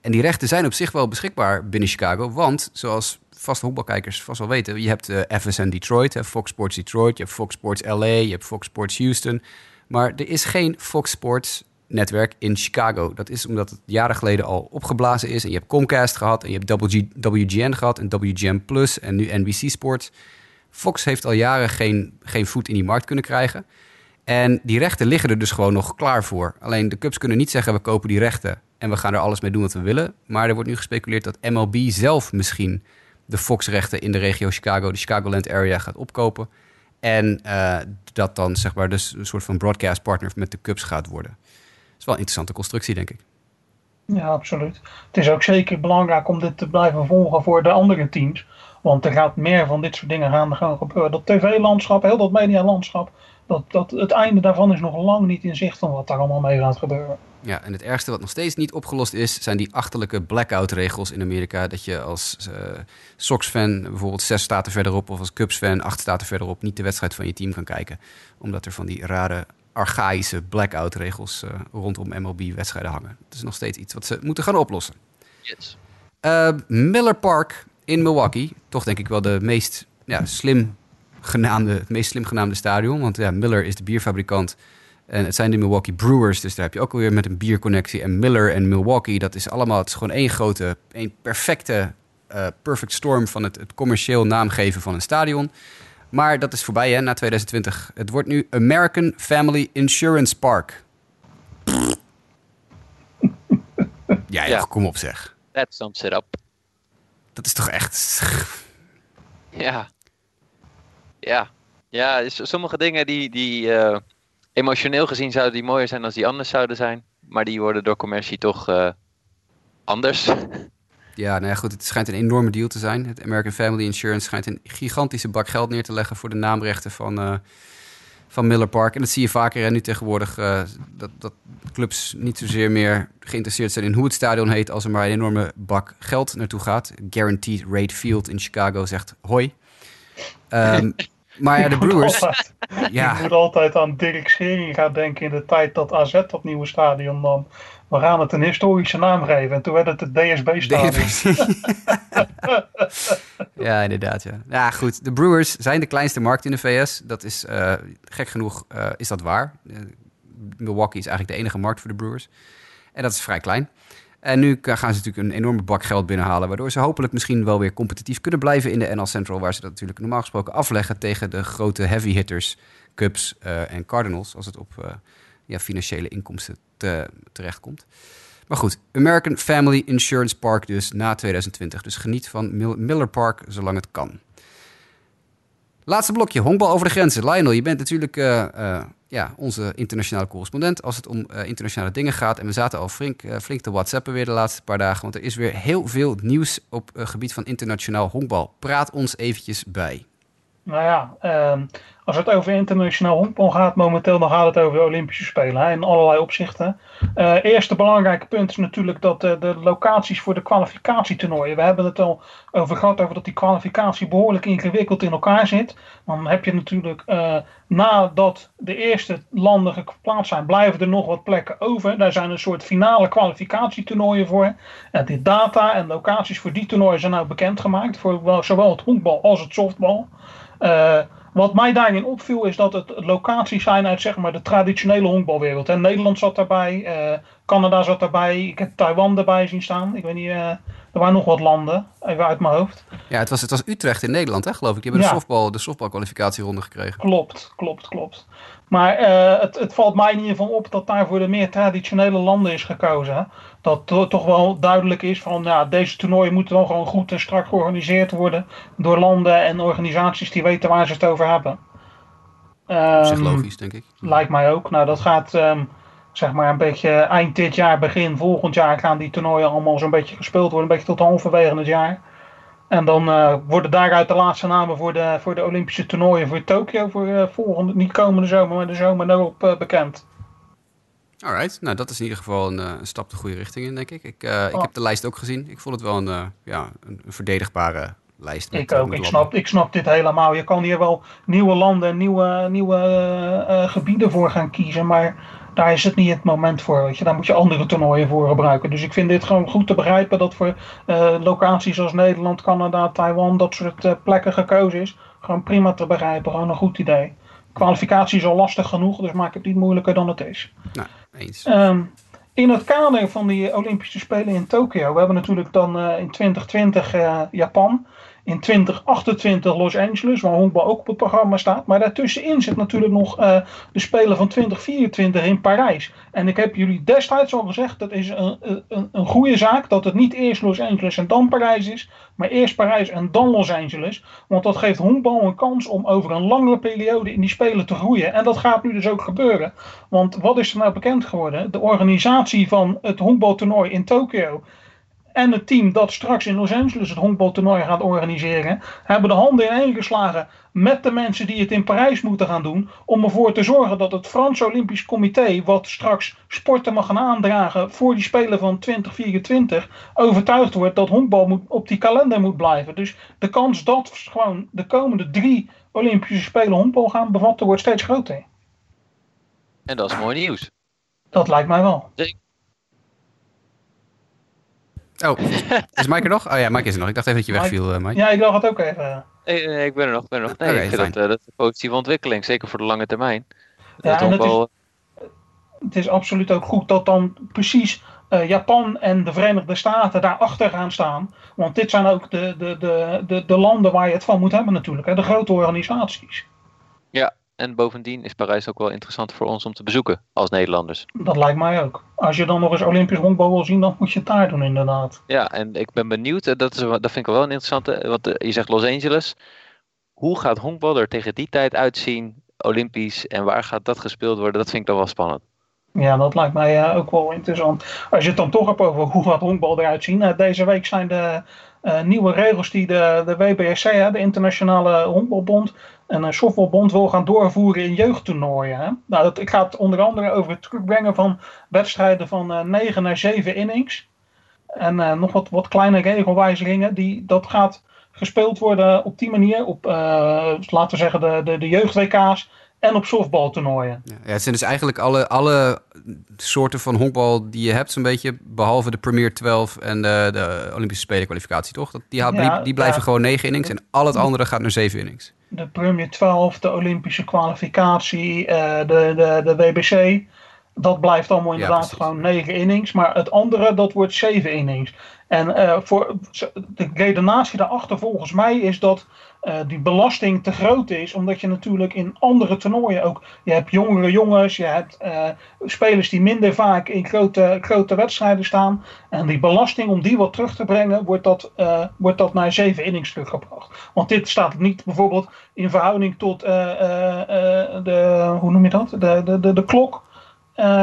A: En die rechten zijn op zich wel beschikbaar binnen Chicago. Want, zoals vaste honkbalkijkers vast wel weten... je hebt uh, FSN Detroit, hè, Fox Sports Detroit... je hebt Fox Sports LA, je hebt Fox Sports Houston. Maar er is geen Fox Sports netwerk in Chicago. Dat is omdat het jaren geleden al opgeblazen is. En je hebt Comcast gehad en je hebt WG, WGN gehad... en WGN Plus en nu NBC Sports. Fox heeft al jaren geen, geen voet in die markt kunnen krijgen... En die rechten liggen er dus gewoon nog klaar voor. Alleen de Cubs kunnen niet zeggen we kopen die rechten en we gaan er alles mee doen wat we willen. Maar er wordt nu gespeculeerd dat MLB zelf misschien de Fox-rechten in de regio Chicago, de Chicagoland area, gaat opkopen. En uh, dat dan zeg maar dus een soort van broadcast partner met de Cubs gaat worden. Dat is wel een interessante constructie, denk ik.
C: Ja, absoluut. Het is ook zeker belangrijk om dit te blijven volgen voor de andere teams Want er gaat meer van dit soort dingen gaan, gaan gebeuren. Dat tv-landschap, heel dat medialandschap, dat, dat, het einde daarvan is nog lang niet in zicht van wat daar allemaal mee gaat gebeuren.
A: Ja, en het ergste wat nog steeds niet opgelost is, zijn die achterlijke blackout-regels in Amerika. Dat je als uh, Sox-fan bijvoorbeeld zes staten verderop of als Cubs-fan acht staten verderop niet de wedstrijd van je team kan kijken. Omdat er van die rare archaïsche blackout-regels uh, rondom MLB-wedstrijden hangen. Dat is nog steeds iets wat ze moeten gaan oplossen.
B: Yes.
A: Uh, Miller Park in Milwaukee, toch denk ik wel de meest ja, slim genaamde, het meest slim genaamde stadion. Want ja, Miller is de bierfabrikant en het zijn de Milwaukee Brewers, dus daar heb je ook alweer met een bierconnectie. En Miller en Milwaukee, dat is allemaal, het is gewoon één grote, één perfecte, uh, perfect storm van het, het commercieel naamgeven van een stadion. Maar dat is voorbij hè, na 2020. Het wordt nu American Family Insurance Park. ja, ja, kom op zeg.
B: That sums it up.
A: Dat is toch echt...
B: ja. Ja. Ja, sommige dingen die... die uh emotioneel gezien zouden die mooier zijn als die anders zouden zijn. Maar die worden door commercie toch uh, anders.
A: Ja, nou ja, goed. Het schijnt een enorme deal te zijn. Het American Family Insurance schijnt een gigantische bak geld neer te leggen voor de naamrechten van, uh, van Miller Park. En dat zie je vaker en nu tegenwoordig. Uh, dat, dat clubs niet zozeer meer geïnteresseerd zijn in hoe het stadion heet. als er maar een enorme bak geld naartoe gaat. Guaranteed Rate Field in Chicago zegt hoi. Um, Maar ja, de Brewers...
C: ja. Ik moet altijd aan Dirk Schering gaan denken in de tijd dat AZ op nieuwe stadion nam. We gaan het een historische naam geven. En toen werd het het DSB-stadion.
A: ja, inderdaad. Ja. ja, goed. De Brewers zijn de kleinste markt in de VS. Dat is uh, gek genoeg uh, is dat waar. Uh, Milwaukee is eigenlijk de enige markt voor de Brewers. En dat is vrij klein. En nu gaan ze natuurlijk een enorme bak geld binnenhalen, waardoor ze hopelijk misschien wel weer competitief kunnen blijven in de NL Central, waar ze dat natuurlijk normaal gesproken afleggen tegen de grote heavy hitters, Cubs uh, en Cardinals, als het op uh, ja, financiële inkomsten te, terechtkomt. Maar goed, American Family Insurance Park dus na 2020. Dus geniet van Miller Park zolang het kan. Laatste blokje, honkbal over de grenzen. Lionel, je bent natuurlijk uh, ja, onze internationale correspondent als het om uh, internationale dingen gaat. En we zaten al flink, uh, flink te whatsappen weer de laatste paar dagen. Want er is weer heel veel nieuws op het gebied van internationaal honkbal. Praat ons eventjes bij.
C: Nou ja, um, als het over internationaal honkbal gaat momenteel, dan gaat het over de Olympische Spelen hè, in allerlei opzichten. Uh, eerste belangrijke punt is natuurlijk dat uh, de locaties voor de kwalificatietoernooien. We hebben het al over gehad over dat die kwalificatie behoorlijk ingewikkeld in elkaar zit. Dan heb je natuurlijk uh, nadat de eerste landen geplaatst zijn, blijven er nog wat plekken over. Daar zijn een soort finale kwalificatietoernooien voor. En de data en locaties voor die toernooien zijn nou bekendgemaakt voor zowel het honkbal als het softbal. Wat mij daarin opviel is dat het locaties zijn uit zeg maar, de traditionele honkbalwereld. En Nederland zat daarbij, uh, Canada zat daarbij, ik heb Taiwan erbij zien staan. Ik weet niet, uh, er waren nog wat landen, even uit mijn hoofd.
A: Ja, het was, het was Utrecht in Nederland, hè, geloof ik. Die hebben de, softball, de softbalkwalificatieronde gekregen.
C: Klopt, klopt, klopt. Maar uh, het, het valt mij in ieder geval op dat daar voor de meer traditionele landen is gekozen. Dat to toch wel duidelijk is van ja, deze toernooien moeten dan gewoon goed en strak georganiseerd worden door landen en organisaties die weten waar ze het over hebben.
A: Um, logisch, denk ik.
C: Lijkt mij ook. Nou, dat gaat um, zeg maar een beetje eind dit jaar, begin volgend jaar gaan die toernooien allemaal zo'n beetje gespeeld worden. Een beetje tot halverwege het jaar. En dan uh, worden daaruit de laatste namen voor de, voor de Olympische toernooien voor Tokio voor uh, volgende, niet komende zomer, maar de zomer daarop uh, bekend.
A: Alright, nou dat is in ieder geval een, een, stap de goede richting in, denk ik. Ik, oh. ik heb de lijst ook gezien. Ik vond het wel een, ja, een, verdedigbare lijst.
C: Met, ik ook. ik snap, ik snap dit helemaal. Je kan hier wel nieuwe landen en nieuwe, nieuwe gebieden voor gaan kiezen, maar daar is het niet het moment voor. Weet je. Daar moet je andere toernooien voor gebruiken. Dus ik vind dit gewoon goed te begrijpen dat voor uh, locaties als Nederland, Canada, Taiwan, dat soort uh, plekken gekozen is. Gewoon prima te begrijpen, gewoon een goed idee. Kwalificatie is al lastig genoeg, dus maak het niet moeilijker dan het is.
A: Nou, eens.
C: Um, in het kader van die Olympische Spelen in Tokio, we hebben natuurlijk dan uh, in 2020 Japan in 2028 Los Angeles, waar honkbal ook op het programma staat. Maar daartussenin zit natuurlijk nog uh, de Spelen van 2024 in Parijs. En ik heb jullie destijds al gezegd, dat is een, een, een goede zaak dat het niet eerst Los Angeles en dan Parijs is. Maar eerst Parijs en dan Los Angeles. Want dat geeft honkbal een kans om over een langere periode in die Spelen te groeien. En dat gaat nu dus ook gebeuren. Want wat is er nou bekend geworden? De organisatie van het honkbaltoernooi in Tokio en het team dat straks in Los Angeles het honkbaltoernooi gaat organiseren, hebben de handen ineen geslagen met de mensen die het in Parijs moeten gaan doen. Om ervoor te zorgen dat het Frans Olympisch Comité, wat straks sporten mag gaan aandragen voor die Spelen van 2024, overtuigd wordt dat honkbal moet, op die kalender moet blijven. Dus de kans dat gewoon de komende drie Olympische Spelen honkbal gaan bevatten wordt steeds groter.
B: En dat is mooi nieuws.
C: Dat lijkt mij wel.
A: Oh, is Mike er nog? Oh ja, Mike is er nog. Ik dacht even dat je wegviel, uh, Mike.
C: Ja, ik dacht het ook even.
B: Nee, ik ben er nog. Ben er nog. Nee, okay, ik vind dat, uh, dat een positieve ontwikkeling, zeker voor de lange termijn.
C: Ja, en het, wel... is, het is absoluut ook goed dat dan precies uh, Japan en de Verenigde Staten daarachter gaan staan. Want dit zijn ook de, de, de, de, de landen waar je het van moet hebben natuurlijk, hè, de grote organisaties.
B: Ja, en bovendien is Parijs ook wel interessant voor ons om te bezoeken als Nederlanders.
C: Dat lijkt mij ook. Als je dan nog eens Olympisch honkbal wil zien, dan moet je het daar doen inderdaad.
B: Ja, en ik ben benieuwd, eh, dat, is, dat vind ik wel een interessante, want eh, je zegt Los Angeles. Hoe gaat honkbal er tegen die tijd uitzien, Olympisch, en waar gaat dat gespeeld worden? Dat vind ik dan wel spannend.
C: Ja, dat lijkt mij ook wel interessant. Als je het dan toch hebt over hoe gaat honkbal eruit zien. Deze week zijn de nieuwe regels die de, de WBSC, de Internationale Honkbalbond, en een softballbond wil gaan doorvoeren in jeugdtoernooien. Nou, dat, ik ga het onder andere over het terugbrengen van wedstrijden van uh, 9 naar 7 innings. En uh, nog wat, wat kleine regelwijzigingen. Die, dat gaat gespeeld worden op die manier. Op, laten we zeggen, de, de, de jeugd-WK's en op softbaltoernooien.
A: Ja, het zijn dus eigenlijk alle, alle soorten van honkbal die je hebt, zo'n beetje, behalve de Premier 12 en de, de Olympische Spelenkwalificatie, toch? Dat, die, ja, die, die, blijven gewoon negen innings en al het andere gaat naar zeven innings.
C: De Premier 12, de Olympische kwalificatie, uh, de, de, de WBC, dat blijft allemaal inderdaad gewoon negen innings. Maar het andere, dat wordt zeven innings. En uh, voor, de redenatie daarachter volgens mij is dat uh, die belasting te groot is. Omdat je natuurlijk in andere toernooien ook. Je hebt jongere jongens, je hebt uh, spelers die minder vaak in grote, grote wedstrijden staan. En die belasting, om die wat terug te brengen, wordt dat, uh, wordt dat naar zeven innings teruggebracht. Want dit staat niet bijvoorbeeld in verhouding tot de, hoe noem je dat? De, de, de, de klok.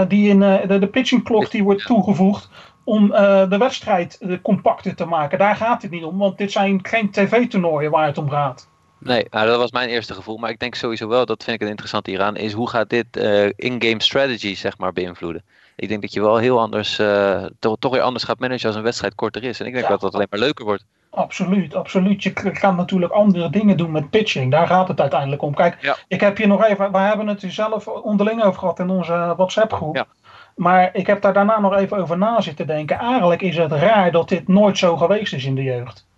C: die in de, de pitching klok die wordt toegevoegd om uh, de wedstrijd uh, compacter te maken. Daar gaat het niet om, want dit zijn geen tv-toernooien waar het om gaat.
B: Nee, nou, dat was mijn eerste gevoel. Maar ik denk sowieso wel, dat vind ik het interessant hieraan, is hoe gaat dit uh, in-game strategy zeg maar beïnvloeden? Ik denk dat je wel heel anders, toch, toch weer anders gaat managen als een wedstrijd korter is. En ik denk ja. dat dat alleen maar leuker wordt.
C: Absoluut, absoluut. Je gaat natuurlijk andere dingen doen met pitching. Daar gaat het uiteindelijk om. Kijk, ja. ik heb hier nog even, we hebben het er zelf onderling over gehad in onze WhatsApp groep. Ja. Maar ik heb daar daarna nog even over na zitten denken. Eigenlijk is het raar dat dit nooit zo geweest is in de jeugd.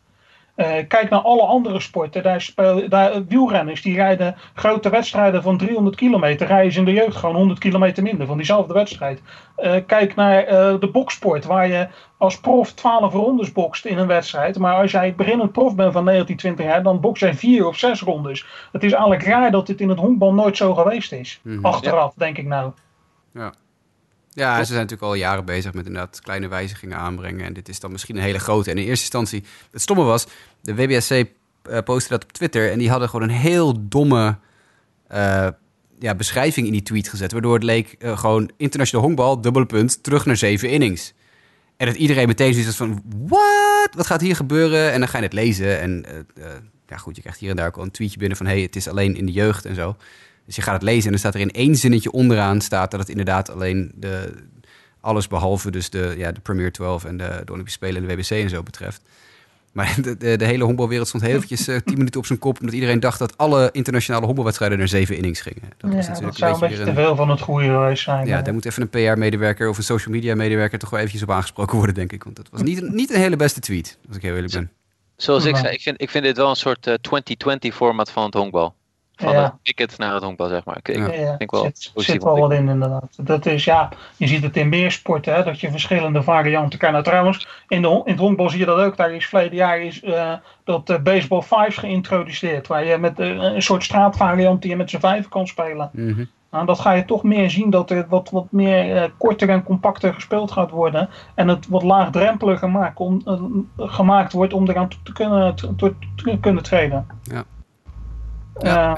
C: Uh, kijk naar alle andere sporten. Daar speel, daar, wielrenners die rijden grote wedstrijden van 300 kilometer. Rijden ze in de jeugd gewoon 100 kilometer minder van diezelfde wedstrijd. Uh, kijk naar uh, de boksport, waar je als prof 12 rondes bokst in een wedstrijd. Maar als jij beginnend prof bent van 19, 20 jaar, dan boks jij 4 of 6 rondes. Het is eigenlijk raar dat dit in het honkbal nooit zo geweest is. Mm -hmm. Achteraf, ja. denk ik nou.
A: Ja. Ja, ze zijn natuurlijk al jaren bezig met inderdaad kleine wijzigingen aanbrengen. En dit is dan misschien een hele grote. En in eerste instantie, het stomme was, de WBSC uh, postte dat op Twitter. En die hadden gewoon een heel domme uh, ja, beschrijving in die tweet gezet. Waardoor het leek uh, gewoon internationaal honkbal, dubbele punt, terug naar zeven innings. En dat iedereen meteen zoiets van, wat? Wat gaat hier gebeuren? En dan ga je het lezen. En ja goed, je krijgt hier en daar ook al een tweetje binnen van... hé, hey, het is alleen in de jeugd en zo. Dus je gaat het lezen en dan staat er in één zinnetje onderaan staat dat het inderdaad alleen de, alles behalve dus de, ja, de Premier 12 en de, de Olympische Spelen en de WBC en zo betreft. Maar de, de, de hele honkbalwereld stond heel eventjes uh, tien minuten op zijn kop... omdat iedereen dacht dat alle internationale honkbalwedstrijden naar zeven innings gingen.
C: Dat, ja, was natuurlijk dat zou een beetje, een beetje te veel van het goede geweest zijn.
A: Ja, daar moet even een PR-medewerker of een social media-medewerker... toch wel eventjes op aangesproken worden, denk ik. Want dat was niet, niet een hele beste tweet, als ik heel eerlijk ben.
B: Zoals ik zei, ik vind, ik vind dit wel een soort uh, eh, 2020-format van het honkbal. Van het ticket naar het honkbal, zeg maar. Ik,
C: ja. ik denk wel zit, zit wel wat in, inderdaad. Dat is, ja, je ziet het in meer sporten, hè, dat je verschillende varianten kan. Nou, trouwens, in, de, in het honkbal zie je dat ook. Daar is verleden jaar is, uh, dat uh, baseball fives geïntroduceerd. Waar je met uh, een soort straatvariant die je met z'n vijf kan spelen. Mm -hmm. Nou, dat ga je toch meer zien dat er wat, wat meer korter en compacter gespeeld gaat worden. En het wat laagdrempeliger gemaakt, om, gemaakt wordt om eraan te kunnen, te, te, te kunnen treden.
A: Ja. Ja, uh,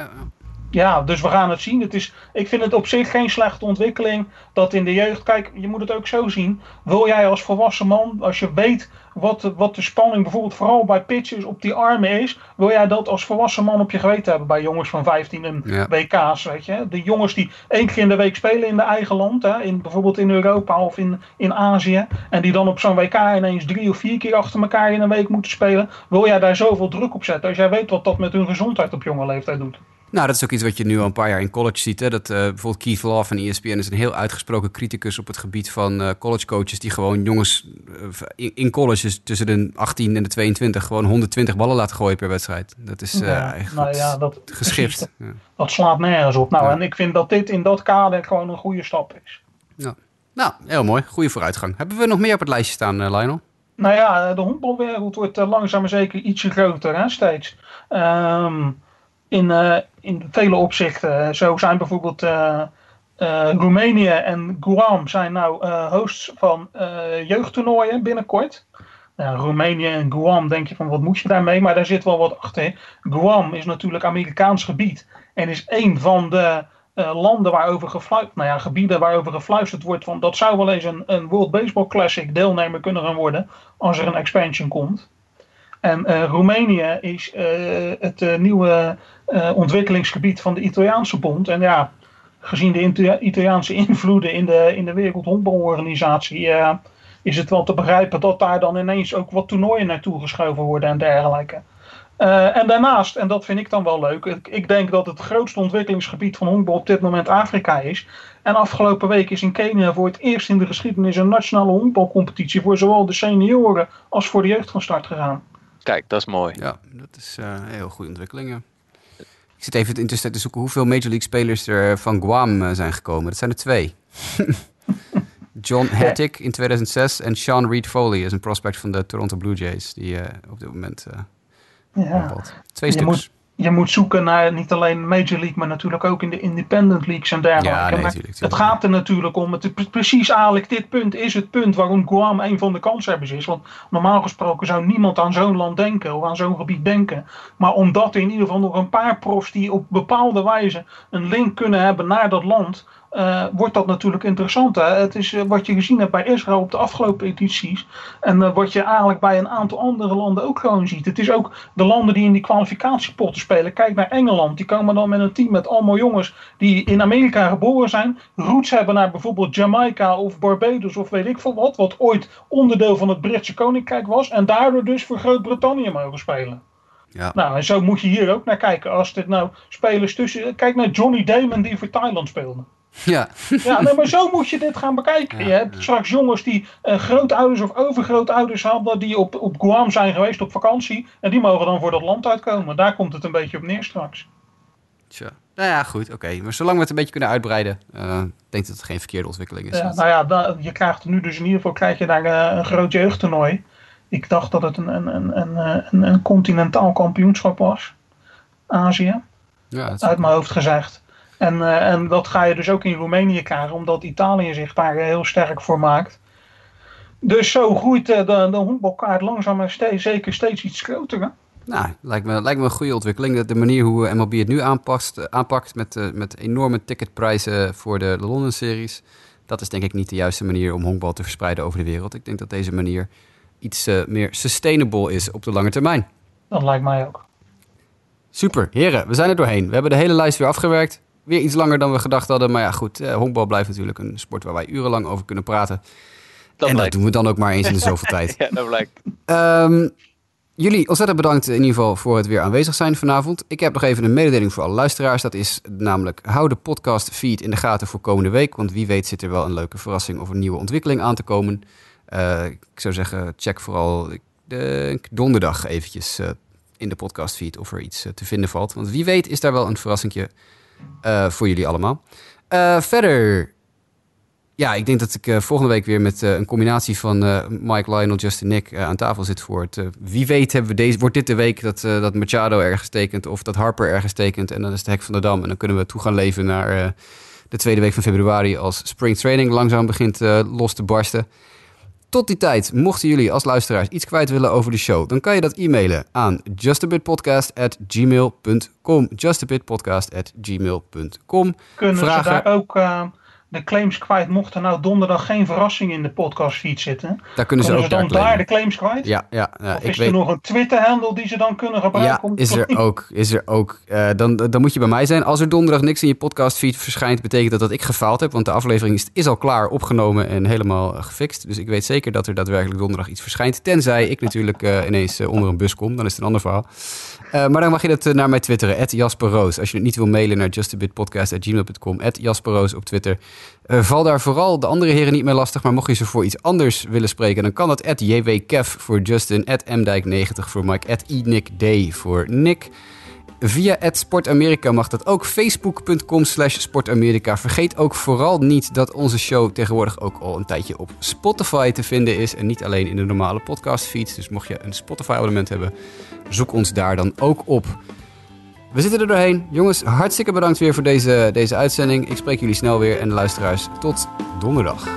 C: ja, dus we gaan het zien. Het is, ik vind het op zich geen slechte ontwikkeling dat in de jeugd. Kijk, je moet het ook zo zien. Wil jij als volwassen man, als je weet wat, wat de spanning bijvoorbeeld vooral bij pitches op die armen is, wil jij dat als volwassen man op je geweten hebben bij jongens van 15 en WK's, weet je? De jongens die één keer in de week spelen in de eigen land, hè, in, bijvoorbeeld in Europa of in, in Azië, en die dan op zo'n WK ineens drie of vier keer achter elkaar in een week moeten spelen, wil jij daar zoveel druk op zetten als jij weet wat dat met hun gezondheid op jonge leeftijd doet?
A: Nou, dat is ook iets wat je nu al een paar jaar in college ziet. Hè? Dat uh, bijvoorbeeld Keith Love van ESPN is een heel uitgesproken criticus op het gebied van uh, college coaches die gewoon jongens uh, in, colleges tussen de 18 en de 22 gewoon 120 ballen laten gooien per wedstrijd. Dat is ja, nou, ja, dat, geschift.
C: ja. dat slaat nergens op. Nou, en ik vind dat dit in dat kader gewoon een goede stap is.
A: Ja. Nou, heel mooi. Goede vooruitgang. Hebben we nog meer op het lijstje staan, Lionel?
C: Nou ja, de honkbalwereld wordt langzaam maar zeker ietsje groter, hè, steeds. Um, in, in vele opzichten. Zo zijn bijvoorbeeld uh, uh, Roemenië en Guam zijn nou hosts van jeugdtoernooien binnenkort. Nou, Roemenië en Guam denk je van wat moet je daarmee, maar daar zit wel wat achter. Guam is natuurlijk Amerikaans gebied en is een van de landen waarover gefluisterd, nou ja, gebieden waarover gefluisterd wordt van dat zou wel eens een, een World Baseball Classic deelnemer kunnen gaan worden als er een expansion komt. En Roemenië is het nieuwe ontwikkelingsgebied van de Italiaanse bond. En ja, gezien de Italiaanse invloeden in de, in de Wereldhonkbalorganisatie is het wel te begrijpen dat daar dan ineens ook wat toernooien naartoe geschoven worden en dergelijke. en daarnaast, en dat vind ik dan wel leuk, ik, ik, denk dat het grootste ontwikkelingsgebied van honkbal op dit moment Afrika is. En afgelopen week is in Kenia voor het eerst in de geschiedenis een nationale honkbalcompetitie voor zowel de senioren als voor de jeugd van start gegaan.
B: Kijk, dat is mooi.
A: Ja, dat is uh, een heel goede ontwikkeling. Ik zit even intussen te zoeken hoeveel Major League spelers er van Guam uh, zijn gekomen. Dat zijn er twee. John Hattick in 2006 en Sean Reed Foley is een prospect van de Toronto Blue Jays. Die uh, op dit moment ja. Twee stuks
C: je moet zoeken naar niet alleen Major League, maar natuurlijk ook in de independent leagues en dergelijke. Ja, nee, het gaat er natuurlijk om. Het, precies eigenlijk dit punt is het punt waarom Guam een van de kanshebbers is. Want normaal gesproken zou niemand aan zo'n land denken of aan zo'n gebied denken. Maar omdat er in ieder geval nog een paar profs die op bepaalde wijze een link kunnen hebben naar dat land uh, wordt dat natuurlijk interessant. Hè? Het is uh, wat je gezien hebt bij Israël op de afgelopen edities. En uh, wat je eigenlijk bij een aantal andere landen ook gewoon ziet. Het is ook de landen die in die kwalificatiepotten spelen. Kijk naar Engeland. Die komen dan met een team met allemaal jongens die in Amerika geboren zijn. Roots hebben naar bijvoorbeeld Jamaica of Barbados of weet ik veel wat. Wat ooit onderdeel van het Britse Koninkrijk was. En daardoor dus voor Groot-Brittannië mogen spelen. Ja. Nou, en zo moet je hier ook naar kijken. Als dit nou spelers tussen. Kijk naar Johnny Damon die voor Thailand speelde.
A: Ja.
C: ja nee, maar zo moet je dit gaan bekijken. je hebt straks jongens die uh, grootouders of overgrootouders hadden die op, op Guam zijn geweest op vakantie. En die mogen dan voor dat land uitkomen. Daar komt het een beetje op neer straks.
A: Tja. Nou ja, goed, oké. Maar zolang we het een beetje kunnen uitbreiden, uh, denk ik dat het geen verkeerde ontwikkeling is.
C: Ja, nou ja, je krijgt nu dus in ieder geval krijg je daar uh, een groot jeugdtoernooi. Ik dacht dat het een, een, een, een, een, een continentaal kampioenschap was. Azië. Ja, Uit mijn hoofd gezegd. En, uh, en dat ga je dus ook in Roemenië krijgen, omdat Italië zich daar heel sterk voor maakt. Dus zo groeit uh, de, de honkbalkaart langzaam maar steeds, zeker steeds iets groter. Hè?
A: Nou, lijkt me, lijkt me een goede ontwikkeling. De manier hoe MLB het nu aanpast, aanpakt met, met enorme ticketprijzen voor de, de Londen-series. Dat is denk ik niet de juiste manier om honkbal te verspreiden over de wereld. Ik denk dat deze manier iets meer sustainable is op de lange termijn.
C: Dat lijkt mij ook.
A: Super, heren, we zijn er doorheen. We hebben de hele lijst weer afgewerkt weer iets langer dan we gedacht hadden. Maar ja, goed, eh, honkbal blijft natuurlijk een sport waar wij urenlang over kunnen praten. Dat en dat doen we dan ook maar eens in de zoveel tijd.
B: ja, dat blijkt.
A: Um, jullie ontzettend bedankt in ieder geval voor het weer aanwezig zijn vanavond. Ik heb nog even een mededeling voor alle luisteraars. Dat is namelijk, hou de podcast feed in de gaten voor komende week. Want wie weet zit er wel een leuke verrassing of een nieuwe ontwikkeling aan te komen. Uh, ik zou zeggen, check vooral de donderdag eventjes uh, in de podcast feed of er iets uh, te vinden valt. Want wie weet is daar wel een verrassingje uh, voor jullie allemaal. Uh, verder, ja, ik denk dat ik uh, volgende week weer met een combinatie van Mike, Lionel, Justin, Nick aan tafel zit voor het. wie weet hebben we deze, wordt dit de week dat, dat Machado ergens tekent of dat Harper ergens tekent en dan is het hek van de dam en dan kunnen we toe gaan leven naar de tweede week van februari als spring training langzaam begint los te barsten. Tot die tijd, mochten jullie als luisteraars iets kwijt willen over de show, dan kan je dat e-mailen aan justabitpodcast.gmail.com. Justabitpodcast.gmail.com.
C: Kunnen Vragen... ze daar ook... Uh de claims kwijt mochten nou donderdag geen verrassing in de podcastfeed zitten.
A: Daar kunnen ze ook
C: ze dan daar, de claims kwijt?
A: Ja, ja.
C: ja of is er nog een Twitter-handle die ze dan kunnen gebruiken?
A: Ja, is er ook. Is er ook. Uh, dan, dan moet je bij mij zijn. Als er donderdag niks in je podcastfeed verschijnt, betekent dat dat ik gefaald heb. Want de aflevering is, is al klaar opgenomen en helemaal uh, gefixt. Dus ik weet zeker dat er daadwerkelijk donderdag iets verschijnt. Tenzij ik natuurlijk uh, ineens onder een bus kom. Dan is het een ander verhaal. Maar dan mag je dat naar mij twitteren. Jasper Roos. Als je het niet wil mailen naar justabitpodcast.gmail.com. Jasper Roos op Twitter. Uh, val daar vooral de andere heren niet meer lastig. Maar mocht je ze voor iets anders willen spreken, dan kan dat at jwkev voor Justin, at mdijk90 voor Mike, iNickD voor Nick. Via Sportamerika mag dat ook. Facebook.com slash Sportamerika. Vergeet ook vooral niet dat onze show tegenwoordig ook al een tijdje op Spotify te vinden is. En niet alleen in de normale podcastfeeds. Dus mocht je een Spotify abonnement hebben, zoek ons daar dan ook op. We zitten er doorheen. Jongens, hartstikke bedankt weer voor deze, deze uitzending. Ik spreek jullie snel weer en de luisteraars tot donderdag.